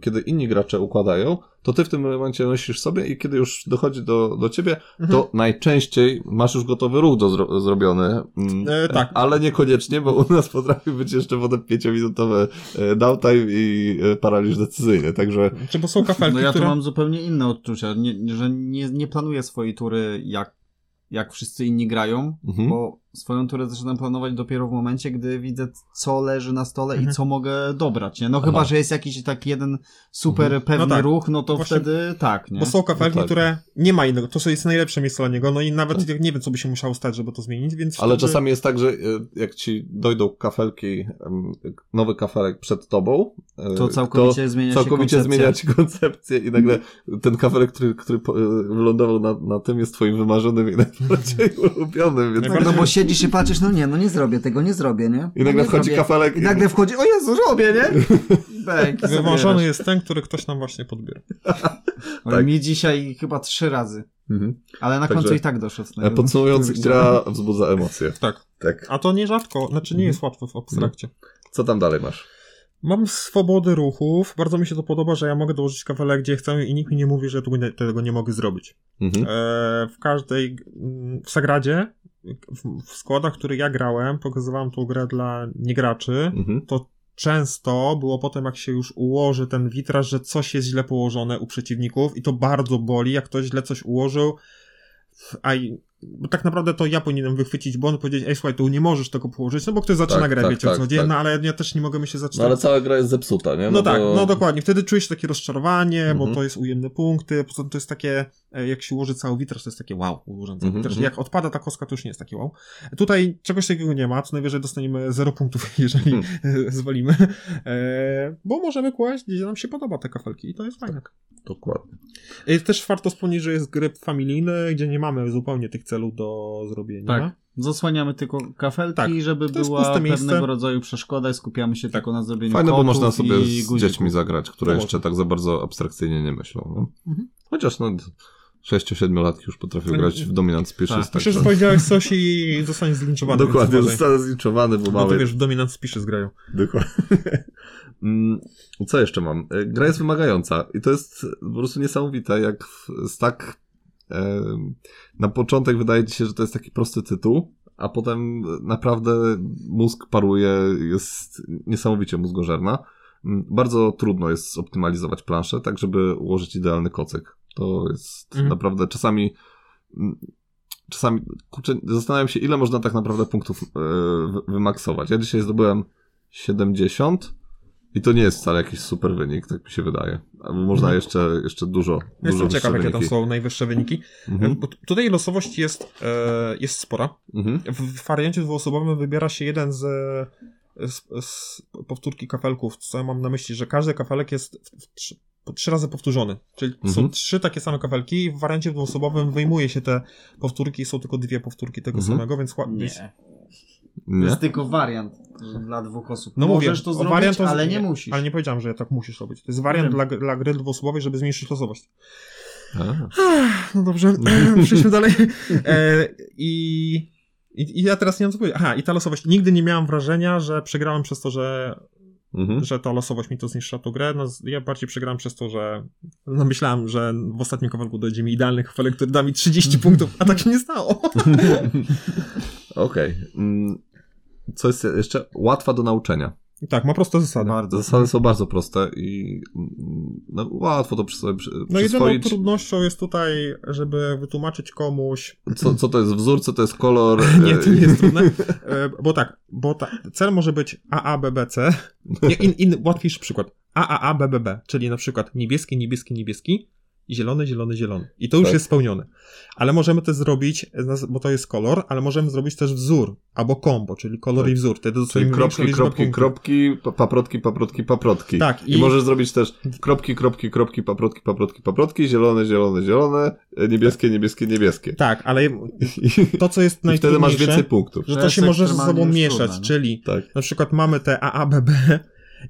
kiedy inni gracze układają, to ty w tym momencie myślisz sobie i kiedy już dochodzi do, do ciebie, mhm. to najczęściej masz już gotowy ruch do zro, zrobiony. Mm, e, tak. Ale niekoniecznie, bo u nas potrafi być jeszcze potem pięciominutowe e, downtime i e, paraliż decyzyjny, także... Czy bo są kafelki, No ja które... tu mam zupełnie inne odczucia, nie, że nie, nie planuję swojej tury jak jak wszyscy inni grają, mhm. bo swoją turę zaczynam planować dopiero w momencie, gdy widzę, co leży na stole mhm. i co mogę dobrać, nie? No Aha. chyba, że jest jakiś tak jeden super mhm. pewny no tak. ruch, no to Właśnie, wtedy tak, nie? Bo są kafelki, no tak. które nie ma innego, to jest najlepsze miejsce dla niego, no i nawet tak. nie wiem, co by się musiało stać, żeby to zmienić, więc... Ale wtedy... czasami jest tak, że e, jak ci dojdą kafelki, nowy kafelek przed tobą, e, to całkowicie to zmienia całkowicie zmienia ci koncepcję i nagle ten kafelek, który, który e, wylądował na, na tym jest twoim wymarzonym i najbardziej ulubionym, więc... No bo siedzisz i patrzysz, no nie, no nie zrobię tego, nie zrobię, nie? I nagle no wchodzi zrobię. kafelek. I nagle wchodzi, o Jezu, robię, nie? Bęk, Wymarzony jest ten, który ktoś nam właśnie podbiera. tak. Mi dzisiaj chyba trzy razy. Mhm. Ale na Także, końcu i tak doszedł. No, podsumowując, gra wzbudza emocje. Tak. tak. A to nierzadko, znaczy nie mhm. jest łatwo w abstrakcie. Co tam dalej masz? Mam swobody ruchów. Bardzo mi się to podoba, że ja mogę dołożyć kafelek gdzie chcę i nikt mi nie mówi, że tego nie mogę zrobić. Mhm. E, w każdej, w Sagradzie w, składach, które ja grałem, pokazywałem tą grę dla niegraczy, mhm. to często było potem, jak się już ułoży ten witraż, że coś jest źle położone u przeciwników i to bardzo boli, jak ktoś źle coś ułożył, a bo tak naprawdę to ja powinienem wychwycić błąd, powiedzieć, ej, słuchaj, tu nie możesz tego położyć, no bo ktoś zaczyna tak, grę, tak, wiecie tak, o co tak. no ale ja też nie mogę mi się zacząć. No ale cała gra jest zepsuta, nie? No, no tak, no dokładnie, wtedy czujesz takie rozczarowanie, -hmm. bo mhm. to jest ujemne punkty, poza tym to jest takie, jak się ułoży cały witraż, to jest takie wow, ułożony cały mm -hmm. witraż. Jak odpada ta kostka, to już nie jest takie wow. Tutaj czegoś takiego nie ma, co najwyżej dostaniemy 0 punktów, jeżeli mm. zwalimy, e, bo możemy kłaść, gdzie nam się podoba te kafelki i to jest fajne. Tak, dokładnie. I też warto wspomnieć, że jest gry familijny, gdzie nie mamy zupełnie tych celów do zrobienia. Tak. Zasłaniamy tylko kafelki, tak. żeby była pewnego miejsce. rodzaju przeszkoda i skupiamy się tak. tylko na zrobieniu Fajne, bo można sobie z dziećmi zagrać, które to jeszcze można. tak za bardzo abstrakcyjnie nie myślą. No? Mhm. Chociaż no... 6-7 latki już potrafił tak. grać w Dominant Species. Tak. Myślę, że powiedziałeś coś i zostanie zlinczowany. Dokładnie, zostanie zlinczowany, bo mamy... No to wiesz, w Dominant Species grają. Dokładnie. Mm, co jeszcze mam? E, gra jest wymagająca i to jest po prostu niesamowite, jak z tak na początek wydaje ci się, że to jest taki prosty tytuł, a potem naprawdę mózg paruje, jest niesamowicie mózgożerna. Mm, bardzo trudno jest zoptymalizować planszę, tak żeby ułożyć idealny kocyk. To jest mhm. naprawdę czasami czasami, kurczę, zastanawiam się, ile można tak naprawdę punktów yy, wymaksować. Ja dzisiaj zdobyłem 70 I to nie jest wcale jakiś super wynik, tak mi się wydaje. Można Mhm. jeszcze, jeszcze dużo, dużo Jestem wyższe ciekaw, jakie tam wyniki. są najwyższe wyniki. Mhm. Bo t- tutaj losowość jest, e, jest spora. Mhm. W w wariancie dwuosobowym wybiera się jeden z, z, z powtórki kafelków, co ja mam na myśli, że każdy kafelek jest w, w trzy, razy powtórzony. Czyli są Mhm. trzy takie same kafelki i w wariancie dwuosobowym wyjmuje się te powtórki i są tylko dwie powtórki tego Mhm. samego, więc... Nie. To Nie? jest tylko wariant że dla dwóch osób. No Możesz mówię, to zrobić, wariant to- ale nie musisz. Ale nie powiedziałem, że tak musisz robić. To jest wariant dla, dla gry dwuosobowej, żeby zmniejszyć losowość. No dobrze, przejdźmy dalej. E, i, i, I ja teraz nie mam co powiedzieć. Aha, i ta losowość. Nigdy nie miałem wrażenia, że przegrałem przez to, że, Mhm. że ta losowość mi to zniszczyła tą grę. No, ja bardziej przegrałem przez to, że no, myślałem, że w ostatnim kawałku dojdzie mi idealny kafelek, który da mi 30 punktów, a tak się nie stało. Okej. Mm, Co jest jeszcze? Łatwa do nauczenia. Tak, ma proste zasady. Bardzo. Zasady są bardzo proste i mm, no, łatwo to przy sobie przy, No jedyną trudnością jest tutaj, żeby wytłumaczyć komuś, Co, co to jest wzór, co to jest kolor. Nie, e, to nie jest trudne. E, Bo tak, bo ta, cel może być AABBC. Nie, in, in, łatwiejszy przykład. AAABBB, czyli na przykład niebieski, niebieski, niebieski, zielony, zielony, zielony. I to już Tak. jest spełnione. Ale możemy też zrobić, bo to jest kolor, ale możemy zrobić też wzór, albo kombo, czyli kolor Tak. i wzór. Wtedy Czyli kropki, kropki, punktów. kropki, pa- paprotki, paprotki, paprotki. Tak, I, i, możesz zrobić też kropki, kropki, kropki, paprotki, paprotki, paprotki, zielone, zielone, zielone, e, niebieskie, niebieskie, niebieskie. tak, ale to, co jest i wtedy masz najtrudniejsze, więcej punktów. że To się może ze sobą mieszać, trudne, czyli Tak. Na przykład mamy te AABB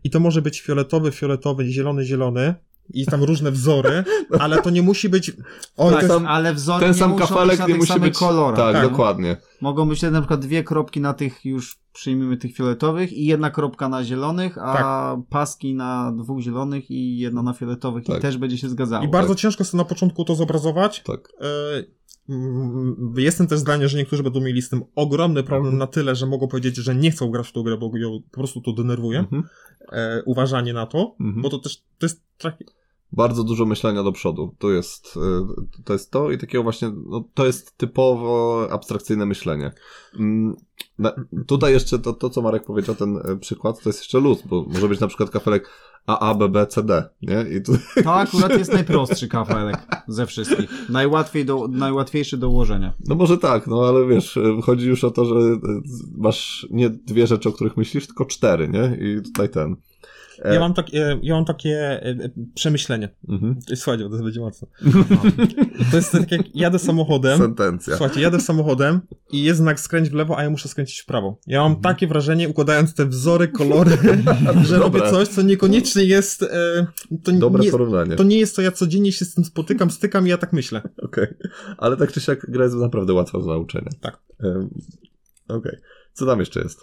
i to może być fioletowy, fioletowy, zielony, zielony i tam różne wzory, ale to nie musi być... O, Tak, to jest... sam- ale wzory Ten nie sam muszą kafelek być na nie tych musi być. kolorach. Tak, Tak. dokładnie. Mogą być na przykład dwie kropki na tych już przyjmijmy tych fioletowych i jedna kropka na zielonych, a Tak. paski na dwóch zielonych i jedna na fioletowych Tak. i też będzie się zgadzało. I bardzo ciężko jest na początku to zobrazować. Tak. E, Jestem też zdania, że niektórzy będą mieli z tym ogromny problem na tyle, że mogą powiedzieć, że nie chcą grać w tą grę, bo ją po prostu to denerwuje. Mhm. E, uważanie na to, Mhm. bo to też to jest taki... Bardzo dużo myślenia do przodu. To jest, y, to jest to i takiego właśnie, no, to jest typowo abstrakcyjne myślenie. Mm, na, tutaj jeszcze to, to, co Marek powiedział, ten y, przykład, to jest jeszcze luz, bo może być na przykład kafelek A, B, B, C, D, nie? I tu, To akurat jest najprostszy kafelek ze wszystkich. Najłatwiej do, najłatwiejszy do ułożenia. no może tak, no ale wiesz, y, chodzi już o to, że masz nie dwie rzeczy, o których myślisz, tylko cztery, nie? I tutaj ten. E, Ja mam, tak, e, ja mam takie e, przemyślenie. Mhm. Słuchajcie, bo to będzie mocno. To jest tak jak jadę samochodem, Sentencja. Słuchajcie, jadę samochodem i jest znak skręć w lewo, a ja muszę skręcić w prawo. Ja mam takie wrażenie, układając te wzory, kolory, że robię coś, co niekoniecznie jest. E, to, Dobre nie, porównanie. to nie jest to, ja codziennie się z tym spotykam, stykam i ja tak myślę. Okej. Ale tak czy siak gra jest naprawdę łatwa do nauczenia. Tak. Okej. Co tam jeszcze jest?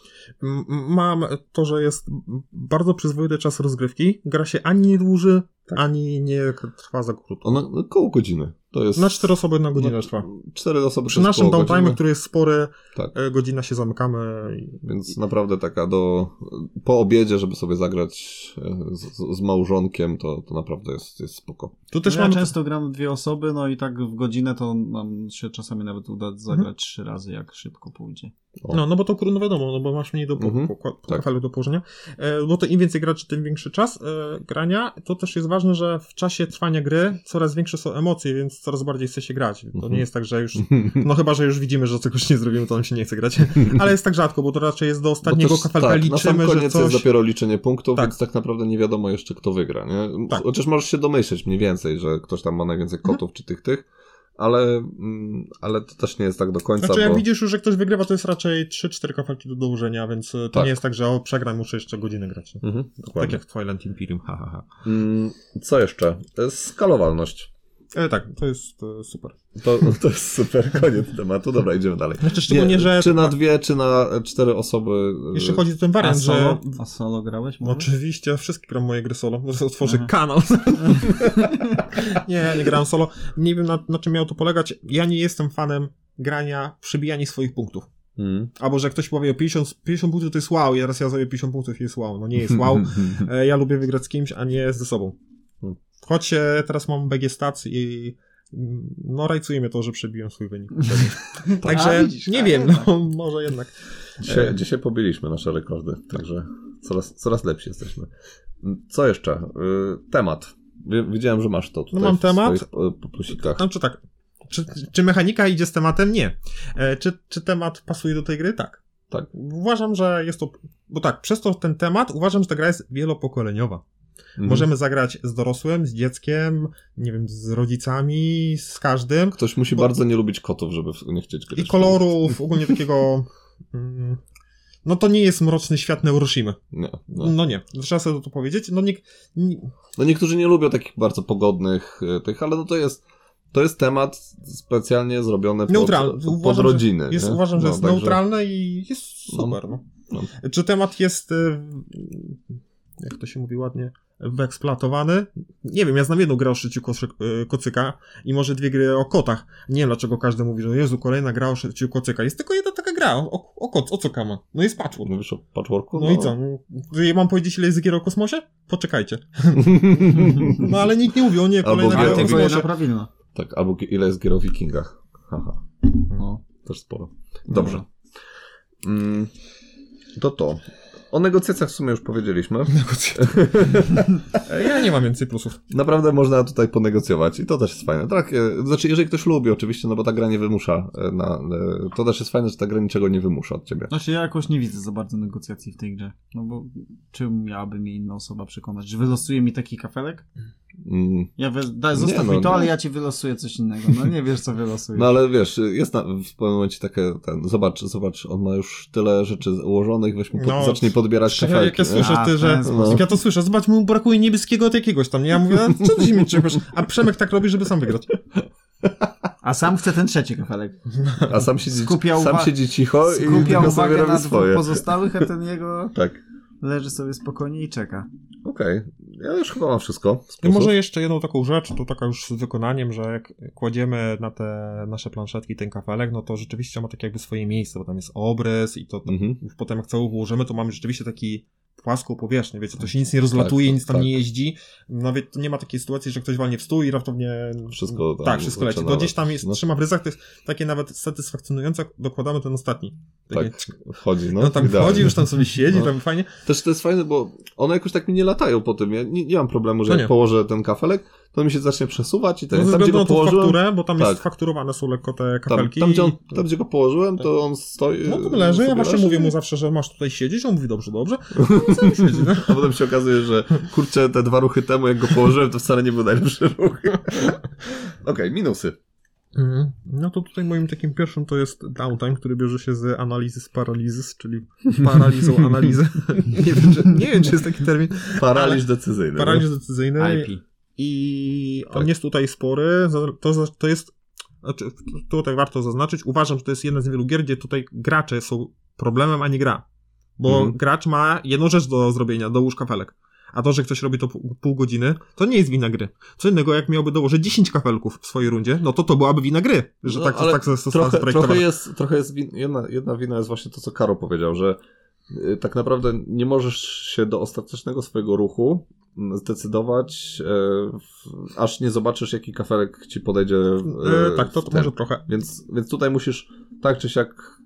Mam to, że jest bardzo przyzwoity czas rozgrywki. Gra się ani nie dłuży, ani nie trwa za krótko. Ona koło godziny. To jest... Na cztery osoby na godzinę no, trwa. Cztery osoby Przy naszym downtime, który jest spory, Tak. e, godzina się zamykamy. i- Więc naprawdę taka do... Po obiedzie, żeby sobie zagrać e, z, z- małżonkiem, to, to naprawdę jest, jest spoko. Tu też ja mam. często gram dwie osoby, no i tak w godzinę to nam się czasami nawet uda zagrać trzy razy, jak szybko pójdzie. O. No, no bo to krótko wiadomo, no bo masz mniej do, po, Mhm, po, po, po tak. kafelu do położenia. E, bo to im więcej graczy, tym większy czas e, grania. To też jest ważne, że w czasie trwania gry coraz większe są emocje, więc coraz bardziej chce się grać. To Mhm. nie jest tak, że już, no chyba, że już widzimy, że czegoś nie zrobimy, to nam się nie chce grać. Ale jest tak rzadko, bo to raczej jest do ostatniego też, kafelka tak, na sam liczymy, że koniec coś... jest dopiero liczenie punktów, Tak. więc tak naprawdę nie wiadomo jeszcze, kto wygra, nie? Tak. Chociaż możesz się domyśleć mniej więcej, że ktoś tam ma najwięcej Mhm. kotów czy tych, tych, ale, mm, ale to też nie jest tak do końca, Znaczy, jak bo... widzisz już, że ktoś wygrywa, to jest raczej 3-4 kafelki do dołożenia, więc e, to Tak. nie jest tak, że o, przegram, muszę jeszcze godzinę grać. Mhm, Tak jak w Twilight Imperium, ha, ha, ha. Mm, Co jeszcze? Skalowalność. E, tak, to jest e, super. To, to jest super, koniec tematu. Dobra, idziemy dalej. Znaczy, szczególnie, Nie, że Czy na dwie, czy na cztery osoby. e, jeszcze chodzi o ten A wariant, że solo? A solo grałeś? Może? oczywiście, wszystkie gram moje gry solo. Może otworzę Aha. kanał. nie, ja nie grałem solo. Nie wiem na, na czym miało to polegać. Ja nie jestem fanem grania, przybijania swoich punktów. Mm. Albo, że ktoś powie o 50, 50 punktów to jest wow, i teraz ja zrobię 50 punktów i jest wow. No nie jest wow. E, ja lubię wygrać z kimś, a nie ze sobą. Hmm. Choć teraz mam BG Stats i mm, no rajcuje mnie to, że przebiłem swój wynik. Także A, widzisz, nie wiem, no może jednak. Dzisiaj, E. dzisiaj pobiliśmy nasze rekordy, także coraz, coraz lepsi jesteśmy. Co jeszcze? Y, Temat. Wi- Widziałem, że masz to tutaj No mam w temat. swoich y, plusikach. Znaczy tak, czy, czy mechanika idzie z tematem? Nie. E, czy, czy temat pasuje do tej gry? Tak. Tak. Uważam, że jest to, bo tak, przez to ten temat uważam, że ta gra jest wielopokoleniowa. Mhm. Możemy zagrać z dorosłym, z dzieckiem, nie wiem, z rodzicami, z każdym. Ktoś musi bo- bardzo nie lubić kotów, żeby nie chcieć grać. I kolorów, ogólnie takiego... mm, No to nie jest mroczny świat Neuroshimy. Nie, no. No nie, trzeba sobie to powiedzieć. No nie, nie, no niektórzy nie lubią takich bardzo pogodnych y, tych, ale no to jest to jest temat specjalnie zrobiony pod, Neutralny. pod Uważam, że rodziny. jest, nie? uważam, że No, jest także- neutralne i jest No. super. No. No. Czy temat jest, e, jak to się mówi ładnie, wyeksploatowany? Nie wiem, ja znam jedną grę o szyciu e, kocyka i może dwie gry o kotach. Nie wiem, dlaczego każdy mówi, że Jezu, kolejna gra o szyciu kocyka. Jest tylko jedna taka gra o, o, o, koc, o co kama? No jest patchwork. Mówisz o patchworku? No i co? No, ja mam powiedzieć, ile jest gier o kosmosie? Poczekajcie. No ale nikt nie mówi, o nie, kolejna gra o kosmosie. Tak, albo ile jest gier o wikingach. Haha, No. też sporo. Dobrze. Mm, to to. O negocjacjach w sumie już powiedzieliśmy. Ja nie mam więcej plusów. Naprawdę można tutaj ponegocjować i to też jest fajne. Tak, e, znaczy, jeżeli ktoś lubi oczywiście, no bo ta gra nie wymusza, e, na, e, to też jest fajne, że ta gra niczego nie wymusza od ciebie. Znaczy ja jakoś nie widzę za bardzo negocjacji w tej grze. No bo czym miałaby mnie inna osoba przekonać? Że wylosuje mi taki kafelek? Mm, Ja wy... daj, zostaw no, mi to, no. ale ja ci wylosuję coś innego. No nie wiesz co wylosuję. No ale wiesz, jest na, w pewnym momencie takie, ten, zobacz, zobacz, on ma już tyle rzeczy ułożonych, weź mu pod, No, zacznij podbierać Szczerze, kafelki. jak ja nie? słyszę, A, ty, że... sposób. Jak ja to słyszę, zobacz, mu brakuje niebieskiego od jakiegoś tam, nie? Ja mówię, a co ty się mi czegoś? A Przemek tak robi, żeby sam wygrać. A sam chce ten trzeci kafelek. A sam siedzi, Skupia sam uwa- siedzi cicho i Skupia uwagę na dwóch swoje. pozostałych, a ten jego Tak, leży sobie spokojnie i czeka. okej. Ja już chyba mam wszystko. z I może jeszcze jedną taką rzecz, to taka już z wykonaniem, że jak kładziemy na te nasze planszetki ten kafelek, no to rzeczywiście ma takie jakby swoje miejsce, bo tam jest obrys i to tam, Mhm. potem jak cały ułożymy, to mamy rzeczywiście taki płaską powierzchnię, wiecie, to się nic nie rozlatuje, Tak, nic tam tak. nie jeździ. Nawet nie ma takiej sytuacji, że ktoś walnie w stół i raptownie... Wszystko tam Tak, wszystko leci. To gdzieś tam jest, no. trzyma w ryzach, to jest takie nawet satysfakcjonujące, dokładamy ten ostatni. Takie, Tak, wchodzi, no. no, tam idealnie. wchodzi, już tam sobie siedzi, No. tam fajnie. Też to jest fajne, bo one jakoś tak mi nie latają po tym. Ja nie, nie mam problemu, że No jak położę ten kafelek, to mi się zacznie przesuwać i ten, No, ze tam, gdzie względu go na tą położyłem, fakturę, bo tam tak. jest fakturowane są lekko te tam, kafelki. tam, gdzie on, tam, gdzie go położyłem, to on stoi. No to leży, ja właśnie leży. mówię mu zawsze, że masz tutaj siedzieć, on mówi dobrze, dobrze. No siedzi, no. A potem się okazuje, że kurczę, te dwa ruchy temu, jak go położyłem, to wcale nie był najlepszy ruch. Okej, minusy. Mhm. No to tutaj moim takim pierwszym to jest downtime, który bierze się z analizy z paralizys, czyli paralizą analizy. nie, wiem, czy, nie wiem, czy jest taki termin. Paraliż decyzyjny. Paraliż decyzyjny. IP. I on Tak. jest tutaj spory. To, to jest. Znaczy, tutaj warto zaznaczyć. Uważam, że to jest jedna z niewielu gier, gdzie tutaj gracze są problemem, a nie gra. Bo Mhm. gracz ma jedną rzecz do zrobienia, dołóż kafelek. A to, że ktoś robi to pół, godziny, to nie jest wina gry. Co innego, jak miałby dołożyć 10 kafelków w swojej rundzie, no to to byłaby wina gry, że No, tak, ale tak została trochę, trochę jest, trochę jest win, jedna, jedna wina jest właśnie to, co Karo powiedział, że y, tak naprawdę nie możesz się do ostatecznego swojego ruchu zdecydować, e, aż nie zobaczysz, jaki kafelek ci podejdzie. e, E, tak, to, to może trochę. Więc, więc tutaj musisz tak czy siak.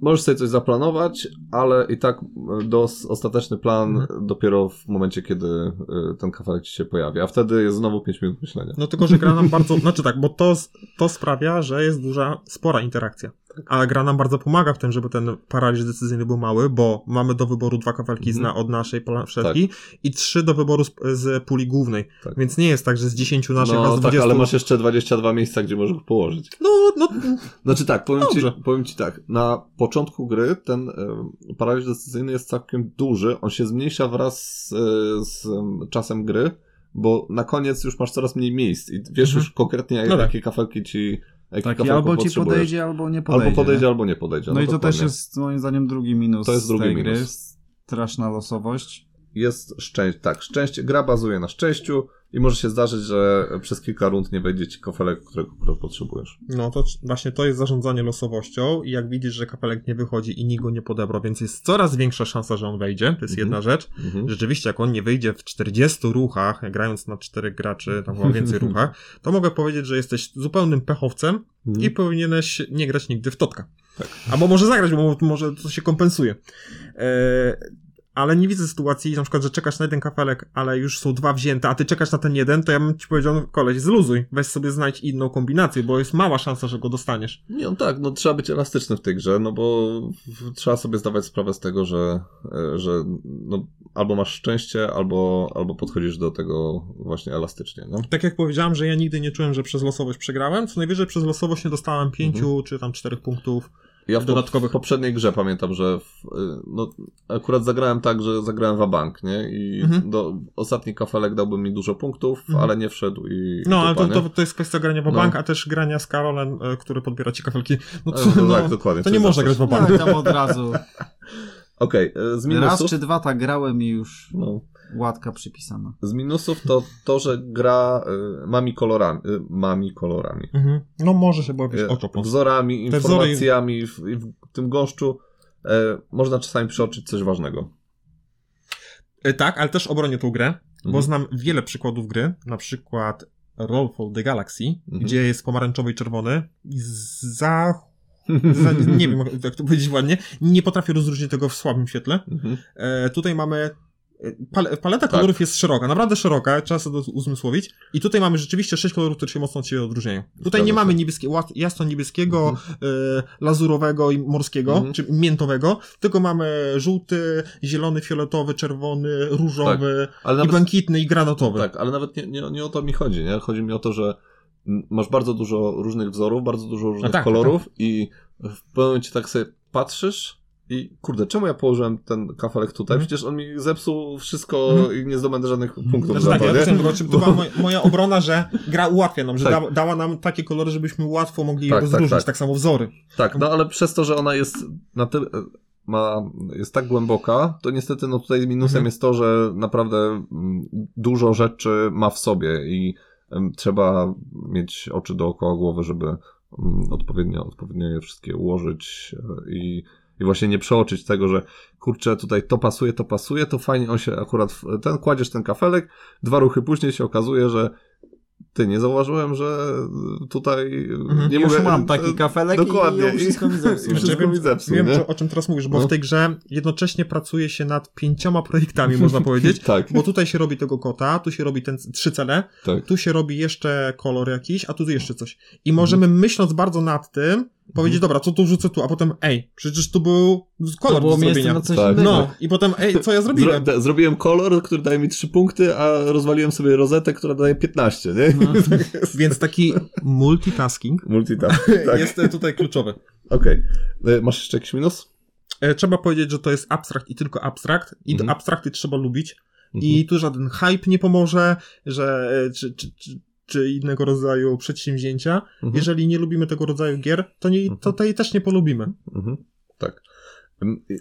Możesz sobie coś zaplanować, ale i tak e, do, ostateczny plan Mhm. dopiero w momencie, kiedy ten kafelek ci się pojawi. A wtedy jest znowu 5 minut myślenia. No tylko, że gra nam bardzo, znaczy tak, bo to, to sprawia, że jest duża, spora interakcja. A gra nam bardzo pomaga w tym, żeby ten paraliż decyzyjny był mały, bo mamy do wyboru dwa Mhm. na, od naszej planszetki i trzy do wyboru z, z puli głównej. Tak. Więc nie jest tak, że z 10 naszych, a no z tak, 20... ale masz jeszcze 22 miejsca, gdzie możesz położyć. No, no, Znaczy tak, powiem ci, powiem ci tak, na początku gry ten e, paraliż decyzyjny jest całkiem duży, on się zmniejsza wraz z, e, z czasem gry, bo na koniec już masz coraz mniej miejsc i wiesz Mhm. już konkretnie, No tak. jakie kafelki ci Tak, i albo ci podejdzie, albo nie podejdzie. Albo podejdzie, nie? albo nie podejdzie. No, i to dokładnie. też jest moim zdaniem drugi minus To jest drugi tej minus. gry. Straszna losowość. Jest szczęście, tak, szczęście, gra bazuje na szczęściu i może się zdarzyć, że przez kilka rund nie wejdzie ci kafelek, którego którego potrzebujesz. No to właśnie to jest zarządzanie losowością i jak widzisz, że kapelek nie wychodzi i nikt go nie podebrał, więc jest coraz większa szansa, że on wejdzie. To jest Mhm. jedna rzecz. Mhm. Rzeczywiście, jak on nie wyjdzie w 40 ruchach, grając na 4 graczy, tam chyba więcej ruchach, to mogę powiedzieć, że jesteś zupełnym pechowcem Mhm. i powinieneś nie grać nigdy w totka. Tak. Albo może zagrać, bo może to się kompensuje. E, ale nie widzę sytuacji, na przykład, że czekasz na jeden kafelek, ale już są dwa wzięte, a ty czekasz na ten jeden, to ja bym ci powiedział, no, koleś, zluzuj, weź sobie znajdź inną kombinację, bo jest mała szansa, że go dostaniesz. Nie, no tak, no trzeba być elastyczny w tej grze, no bo trzeba sobie zdawać sprawę z tego, że, e, że no, albo masz szczęście, albo, albo podchodzisz do tego właśnie elastycznie, no. Tak jak powiedziałem, że ja nigdy nie czułem, że przez losowość przegrałem, co najwyżej przez losowość nie dostałem pięciu czy tam czterech punktów. Ja w, Dodatkowych- w poprzedniej grze pamiętam, że w, y, no, akurat zagrałem tak, że zagrałem wabank, nie? I Mhm. do, ostatni kafelek dałby mi dużo punktów, Mhm. ale nie wszedł i No, ale to, to, to jest kwestia grania w No. bank, a też grania z Karolem, e, który podbiera ci kafelki. No to, E, no no, tak, dokładnie, to nie można grać w bank. Tak, tam od razu. Okej, e, z Raz czy dwa tak grałem i już No, łatka przypisana. z minusów to to, że gra y, mami kolorami, y, mami kolorami. Mhm. No może się było jakieś E, oczopos. Wzorami, Te wzory- informacjami w, i w tym gąszczu e, można czasami przeoczyć coś ważnego. E, Tak, ale też obronię tą grę, bo Mhm. znam wiele przykładów gry, na przykład Rollfall the Galaxy, Mhm. gdzie jest pomarańczowy i czerwony i za... za nie wiem, jak to powiedzieć ładnie, nie potrafię rozróżnić tego w słabym świetle. Mhm. E, tutaj mamy. Pal paleta Tak. kolorów jest szeroka, naprawdę szeroka, trzeba sobie to uzmysłowić. I tutaj mamy rzeczywiście sześć kolorów, które się mocno od siebie odróżniają. Tutaj Zgadza nie się. mamy niebieskie, jasno-niebieskiego, e, lazurowego i morskiego, Mhm. czy miętowego, tylko mamy żółty, zielony, fioletowy, czerwony, różowy, Ale i nawet, błękitny i granatowy. tak, ale nawet nie, nie, nie o to mi chodzi, nie? Chodzi mi o to, że masz bardzo dużo różnych wzorów, bardzo dużo różnych tak, kolorów i w pewnym momencie tak sobie patrzysz i kurde, czemu ja położyłem ten kafelek tutaj? Mhm. Przecież on mi zepsuł wszystko Mhm. i nie zdobędę żadnych punktów Znaczy tak, to, ja tylko, czy to była moja, moja obrona, że gra ułatwia nam, że Tak. da, dała nam takie kolory, żebyśmy łatwo mogli Tak, je tak, rozróżnić, tak, tak. samo wzory. Tak, no ale przez to, że ona jest na tyle, ma, jest tak głęboka, to niestety no tutaj minusem Mhm. jest to, że naprawdę mm, dużo rzeczy ma w sobie i trzeba mieć oczy dookoła głowy, żeby mm, odpowiednio, odpowiednio je wszystkie ułożyć e, i, i właśnie nie przeoczyć tego, że kurczę, tutaj to pasuje, to pasuje, to fajnie on się akurat, ten, kładziesz ten kafelek, dwa ruchy później się okazuje, że ty, nie zauważyłem, że tutaj Mhm. nie Już mogę... mam taki kafelek Dokładnie. i wszystko mi I zepsuł. wszystko wiem, mi zepsuł, Wiem, o czym teraz mówisz, bo No. w tej grze jednocześnie pracuje się nad pięcioma projektami, można powiedzieć. Tak, Bo tutaj się robi tego kota, tu się robi ten trzy cele, tak. tu się robi jeszcze kolor jakiś, a tu jeszcze coś. I możemy myśląc bardzo nad tym, powiedzieć, dobra, co tu wrzucę tu, a potem, ej, przecież tu był kolor To było do zrobienia. na coś Tak. innego. No, i potem, ej, co ja Zro zrobiłem? da- zrobiłem kolor, który daje mi 3 punkty, a rozwaliłem sobie rozetę, która daje 15, nie? No. Więc taki multitasking Multitask. Tak. jest e, tutaj kluczowy. Okej. E, Masz jeszcze jakiś minus? E, Trzeba powiedzieć, że to jest abstrakt i tylko abstrakt i Mhm. abstrakty trzeba lubić Mhm. i tu żaden hype nie pomoże, że czy, czy, czy, czy innego rodzaju przedsięwzięcia. Mhm. Jeżeli nie lubimy tego rodzaju gier, to, nie, to Mhm. tej też nie polubimy. Mhm. Tak.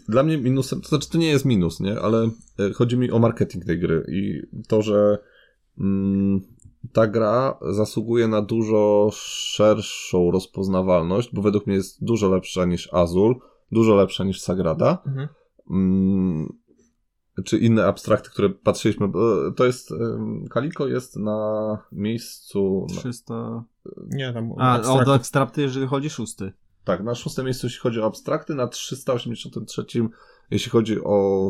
Dla mnie minusem, to znaczy to nie jest minus, nie? Ale e, chodzi mi o marketing tej gry i to, że mm, ta gra zasługuje na dużo szerszą rozpoznawalność, bo według mnie jest dużo lepsza niż Azul, dużo lepsza niż Sagrada. Mhm. mm, czy inne abstrakty, które patrzyliśmy. bo To jest. Kaliko jest na miejscu. Na, 300... Nie, tam A, abstrakt. od ekstrapty, jeżeli chodzi szósty. tak, na szóstym miejscu, jeśli chodzi o abstrakty, na 383, jeśli chodzi o,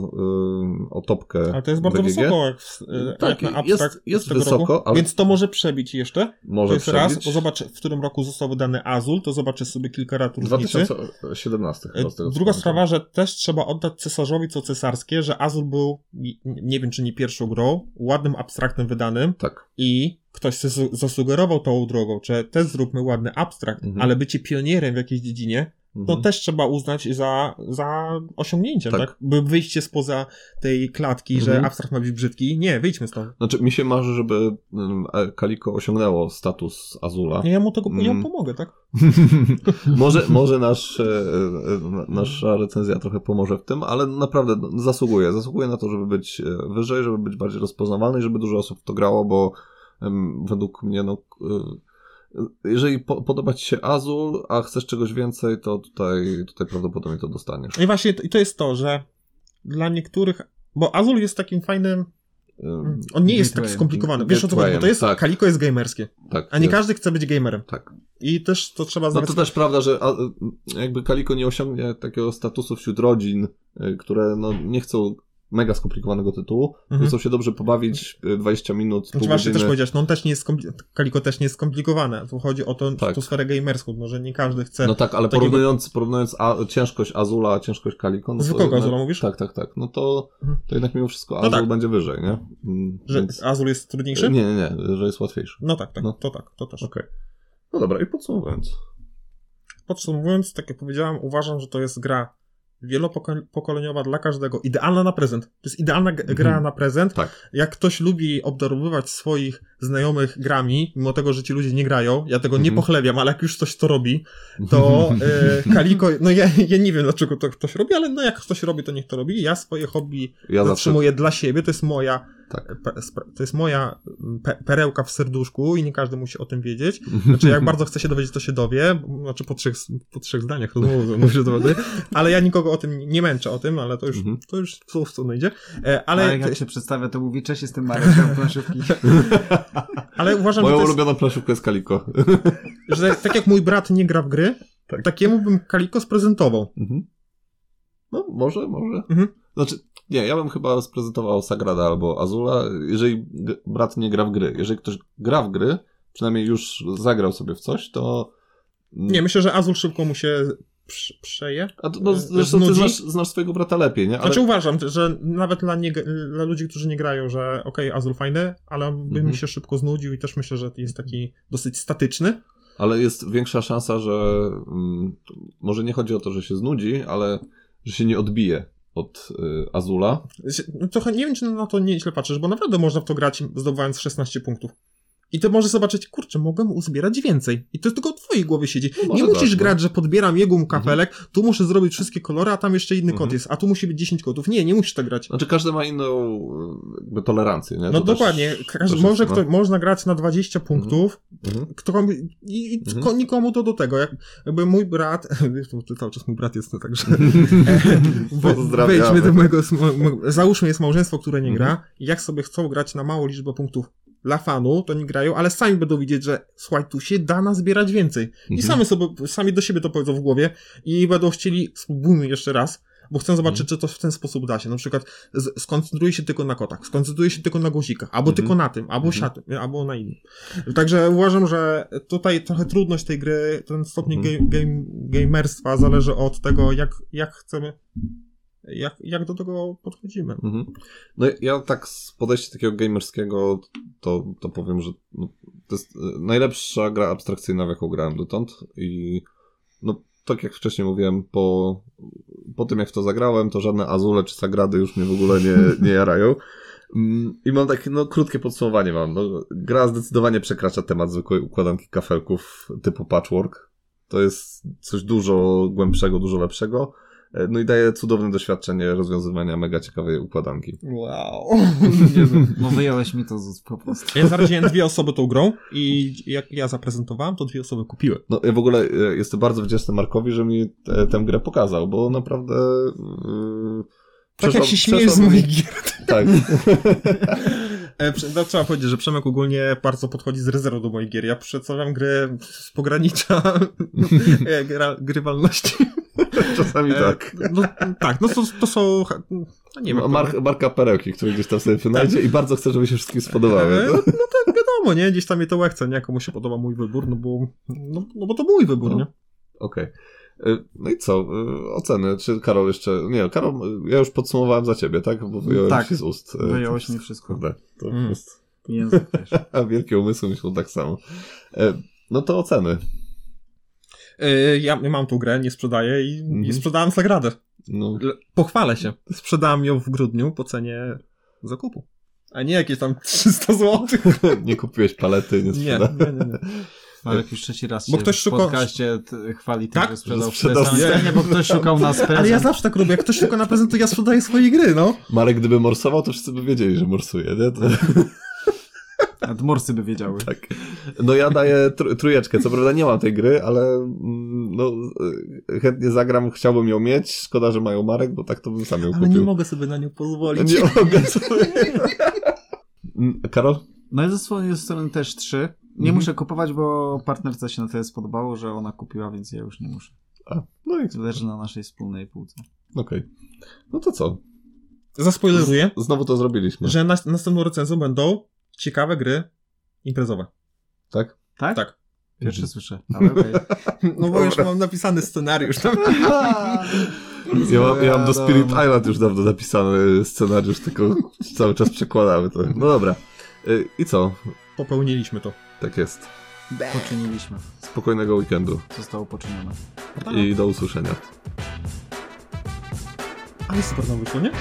ym, o topkę. Ale to jest bardzo BGG. wysoko, jak, w- e, Tak, jak na jest- jest wysoko, roku. ale- Więc to może przebić jeszcze. Może to jest raz, przebić. bo zobacz, w którym roku został wydany Azul, to zobaczy sobie kilka lat różnicy. 2017 chyba z tego, Druga sprawa, że też trzeba oddać cesarzowi co cesarskie, że Azul był, nie wiem czy nie pierwszą grą, ładnym abstraktem wydanym Tak. i ktoś zasugerował tą drogą, że też zróbmy ładny abstrakt, Mhm. ale bycie pionierem w jakiejś dziedzinie, to Mhm. też trzeba uznać za, za osiągnięciem, tak. Tak. By wyjście spoza tej klatki, że Mhm. abstrakt ma być brzydki. Nie, wyjdźmy stąd. Znaczy, mi się marzy, żeby e, Kaliko osiągnęło status Azula. Ja mu tego, ja Mm. mu pomogę, tak? może może nasz, e, e, nasza recenzja trochę pomoże w tym, ale naprawdę no, zasługuje. Zasługuje na to, żeby być wyżej, żeby być bardziej rozpoznawalny i żeby dużo osób w to grało, bo według mnie, no, jeżeli po, podoba ci się Azul, a chcesz czegoś więcej, to tutaj, tutaj prawdopodobnie to dostaniesz. I właśnie to, i to jest to, że dla niektórych, bo Azul jest takim fajnym, Ym, on nie jest tak skomplikowany. Wiesz o co chodzi, bo to jest, Tak. Kaliko jest gamerskie, Tak. a nie jest. każdy chce być gamerem. Tak. I też to trzeba No znać. to też prawda, że jakby Kaliko nie osiągnie takiego statusu wśród rodzin, y, które no, nie chcą mega skomplikowanego tytułu, Mhm. chcą się dobrze pobawić y, 20 minut, pół Znaczy właśnie godziny. też powiedziałeś, no on też nie jest Kaliko też nie jest skomplikowane. Tu chodzi o to, Tak. tą sferę gamerską, no, że nie każdy chce. No tak, ale takiego- porównując, porównując a, ciężkość Azula, a ciężkość Kaliko... No Zwykłego Azula mówisz? Tak, tak, tak. No to, Mhm. to jednak mimo wszystko No Azul tak. będzie wyżej, nie? Mm, że więc- Azul jest trudniejszy? Nie, nie, nie, że jest łatwiejszy. No tak, tak, No. to tak, to też. Okej. No dobra, i podsumowując. Podsumowując, tak jak powiedziałem, uważam, że to jest gra wielopokoleniowa dla każdego, idealna na prezent. To jest idealna gra Mhm. na prezent. Tak. Jak ktoś lubi obdarowywać swoich znajomych grami, mimo tego, że ci ludzie nie grają, ja tego nie Mhm. pochlebiam, ale jak już ktoś to robi, to e, Kaliko, no ja, ja nie wiem dlaczego to ktoś robi, ale no jak ktoś robi, to niech to robi. Ja swoje hobby Ja zawsze... zatrzymuję dla siebie, to jest moja, Tak. to jest moja pe, perełka w serduszku i nie każdy musi o tym wiedzieć. Znaczy, jak bardzo chce się dowiedzieć, to się dowie. Znaczy, po trzech, po trzech zdaniach rozmowy no, się dowie. Ale ja nikogo o tym nie męczę o tym, ale to już, Mhm. to już w słów co idzie. E, Ale Ale, jak się przedstawia, to mówi, cześć, jestem Marek, planszówki. ale uważam, że, Moją to jest, ulubioną planszówkę jest Kaliko. że tak jak mój brat nie gra w gry, Tak. takiemu bym Kaliko sprezentował. Mhm. No, może, może. Mhm. Znaczy, nie, ja bym chyba sprezentował Sagrada albo Azula, jeżeli brat nie gra w gry. Jeżeli ktoś gra w gry, przynajmniej już zagrał sobie w coś, to... Nie, myślę, że Azul szybko mu się przeje. A to, no, e, zresztą ty znudzi. znasz, znasz swojego brata lepiej, nie? Ale... Znaczy uważam, że nawet dla, nie, dla ludzi, którzy nie grają, że okej, Azul fajny, ale by Mhm. mi się szybko znudził i też myślę, że jest taki dosyć statyczny. Ale jest większa szansa, że mm, może nie chodzi o to, że się znudzi, ale że się nie odbije od y, Azula. No Trochę nie wiem, czy na to nieźle patrzysz, bo naprawdę można w to grać zdobywając 16 punktów. I ty możesz zobaczyć, kurczę, mogę uzbierać więcej. I to tylko w twojej głowie siedzi. No nie musisz tak, no. grać, że podbieram jego kafelek, tu muszę zrobić wszystkie kolory, a tam jeszcze inny Mhm. kod jest, a tu musi być 10 kodów. Nie, nie musisz tak grać. Znaczy każdy ma inną jakby tolerancję, nie? No To też- dokładnie. Każdy, może kto, no. można grać na 20 punktów, Mhm. kto, i, i Mhm. ko- nikomu to do tego. Jak, jakby mój brat, to cały czas mój brat jest, no także wejdźmy do mojego, załóżmy jest małżeństwo, które nie Mhm. gra jak sobie chcą grać na małą liczbę punktów dla fanu, to nie grają, ale sami będą widzieć, że słuchaj, tu się da nazbierać więcej. I Mhm. sami sobie, sami do siebie to powiedzą w głowie i będą chcieli, spróbujmy jeszcze raz, bo chcę zobaczyć, Mhm. czy to w ten sposób da się. Na przykład skoncentruję się tylko na kotach, skoncentruję się tylko na guzikach, albo Mhm. tylko na tym, albo Mhm. siatym, albo na innym. Także uważam, że tutaj trochę trudność tej gry, ten stopień Mhm. game, game, gamerstwa zależy od tego, jak, jak chcemy, jak, jak do tego podchodzimy. Mhm. No ja tak z podejścia takiego gamerskiego to, to powiem, że no, to jest y, najlepsza gra abstrakcyjna, w jaką grałem dotąd i no tak jak wcześniej mówiłem, po, po tym jak w to zagrałem, to żadne Azule czy Sagrady już mnie w ogóle nie, nie jarają. Mm, I mam takie, no, krótkie podsumowanie mam. No, gra zdecydowanie przekracza temat zwykłej układanki kafelków typu patchwork. To jest coś dużo głębszego, dużo lepszego. E, No i daje cudowne doświadczenie rozwiązywania mega ciekawej układanki. Wow. No wyjąłeś mi to z po prostu. Ja zaradziłem dwie osoby tą grą i jak ja zaprezentowałem, to dwie osoby kupiły. No ja w ogóle e, jestem bardzo wdzięczny Markowi, że mi te, tę grę pokazał, bo naprawdę... Yy, Tak jak się śmiejesz z moich gier. Tak. No, trzeba powiedzieć, że Przemek ogólnie bardzo podchodzi z rezerwą do moich gier. Ja przedstawiam grę z pogranicza gra, grywalności. Czasami E, tak. No, tak, no to, to są... No, nie wiem. Mark, Marka Perełki, który gdzieś tam sobie wynajdzie i bardzo chcę, żeby się wszystkim spodobały. E, No. No, no tak wiadomo, nie? Gdzieś tam mnie to łechce, nie? Komu się podoba mój wybór, no bo, no, no bo to mój wybór, No. nie? Okej. E, No i co? Oceny. Czy Karol jeszcze... Nie, Karol, ja już podsumowałem za ciebie, tak? Bo wyjąłem Tak. ci z ust. Wyjąłeś mi wszystko. Kurde, to Mm. jest... Język też. A wielkie umysły myślą tak samo. No to oceny. E, Ja mam tą grę, nie sprzedaję i, Mhm. i sprzedałem Sagradę. No, Pochwalę się. Sprzedałem ją w grudniu po cenie zakupu. A nie jakieś tam 300 zł. nie kupiłeś palety, nie Nie, sprzedałeś. nie, nie, nie. Marek już trzeci raz Bo się ktoś w szuka- podcaście chwali Tak? że sprzedał, sprzedał nie. bo ktoś szukał nas prezent. Ale ja zawsze tak robię. Jak ktoś tylko na prezent, to ja sprzedaję swoje gry, no. Marek gdyby morsował, to wszyscy by wiedzieli, że morsuje, nie? To... A morsy by wiedziały. Tak. No ja daję tr trójeczkę. Co prawda nie mam tej gry, ale mm, no, e, chętnie zagram, chciałbym ją mieć. Szkoda, że mają Marek, bo tak to bym sam ją Ale kupił. nie mogę sobie na nią pozwolić. Nie mogę sobie. Mm, Karol? No ja ze swojej strony też trzy. Nie Mhm. muszę kupować, bo partnerce się na tyle spodobało, że ona kupiła, więc ja już nie muszę. A, no i Leży na naszej wspólnej półce. okej. No to co? Zaspoileruję, Znowu to zrobiliśmy. że na, następną recenzją będą ciekawe gry imprezowe. Tak? Tak? Tak. Pierwszy Mhm. słyszę, ale okej. No bo już mam napisany scenariusz tam. Ja mam, ja mam do Spirit Wiadomo. Island już dawno napisany scenariusz, tylko cały czas przekładamy to. No dobra. Y, I co? Popełniliśmy to. Tak jest. Poczyniliśmy. Spokojnego weekendu Zostało poczynione. i do usłyszenia. Ale super nam wyszło, nie?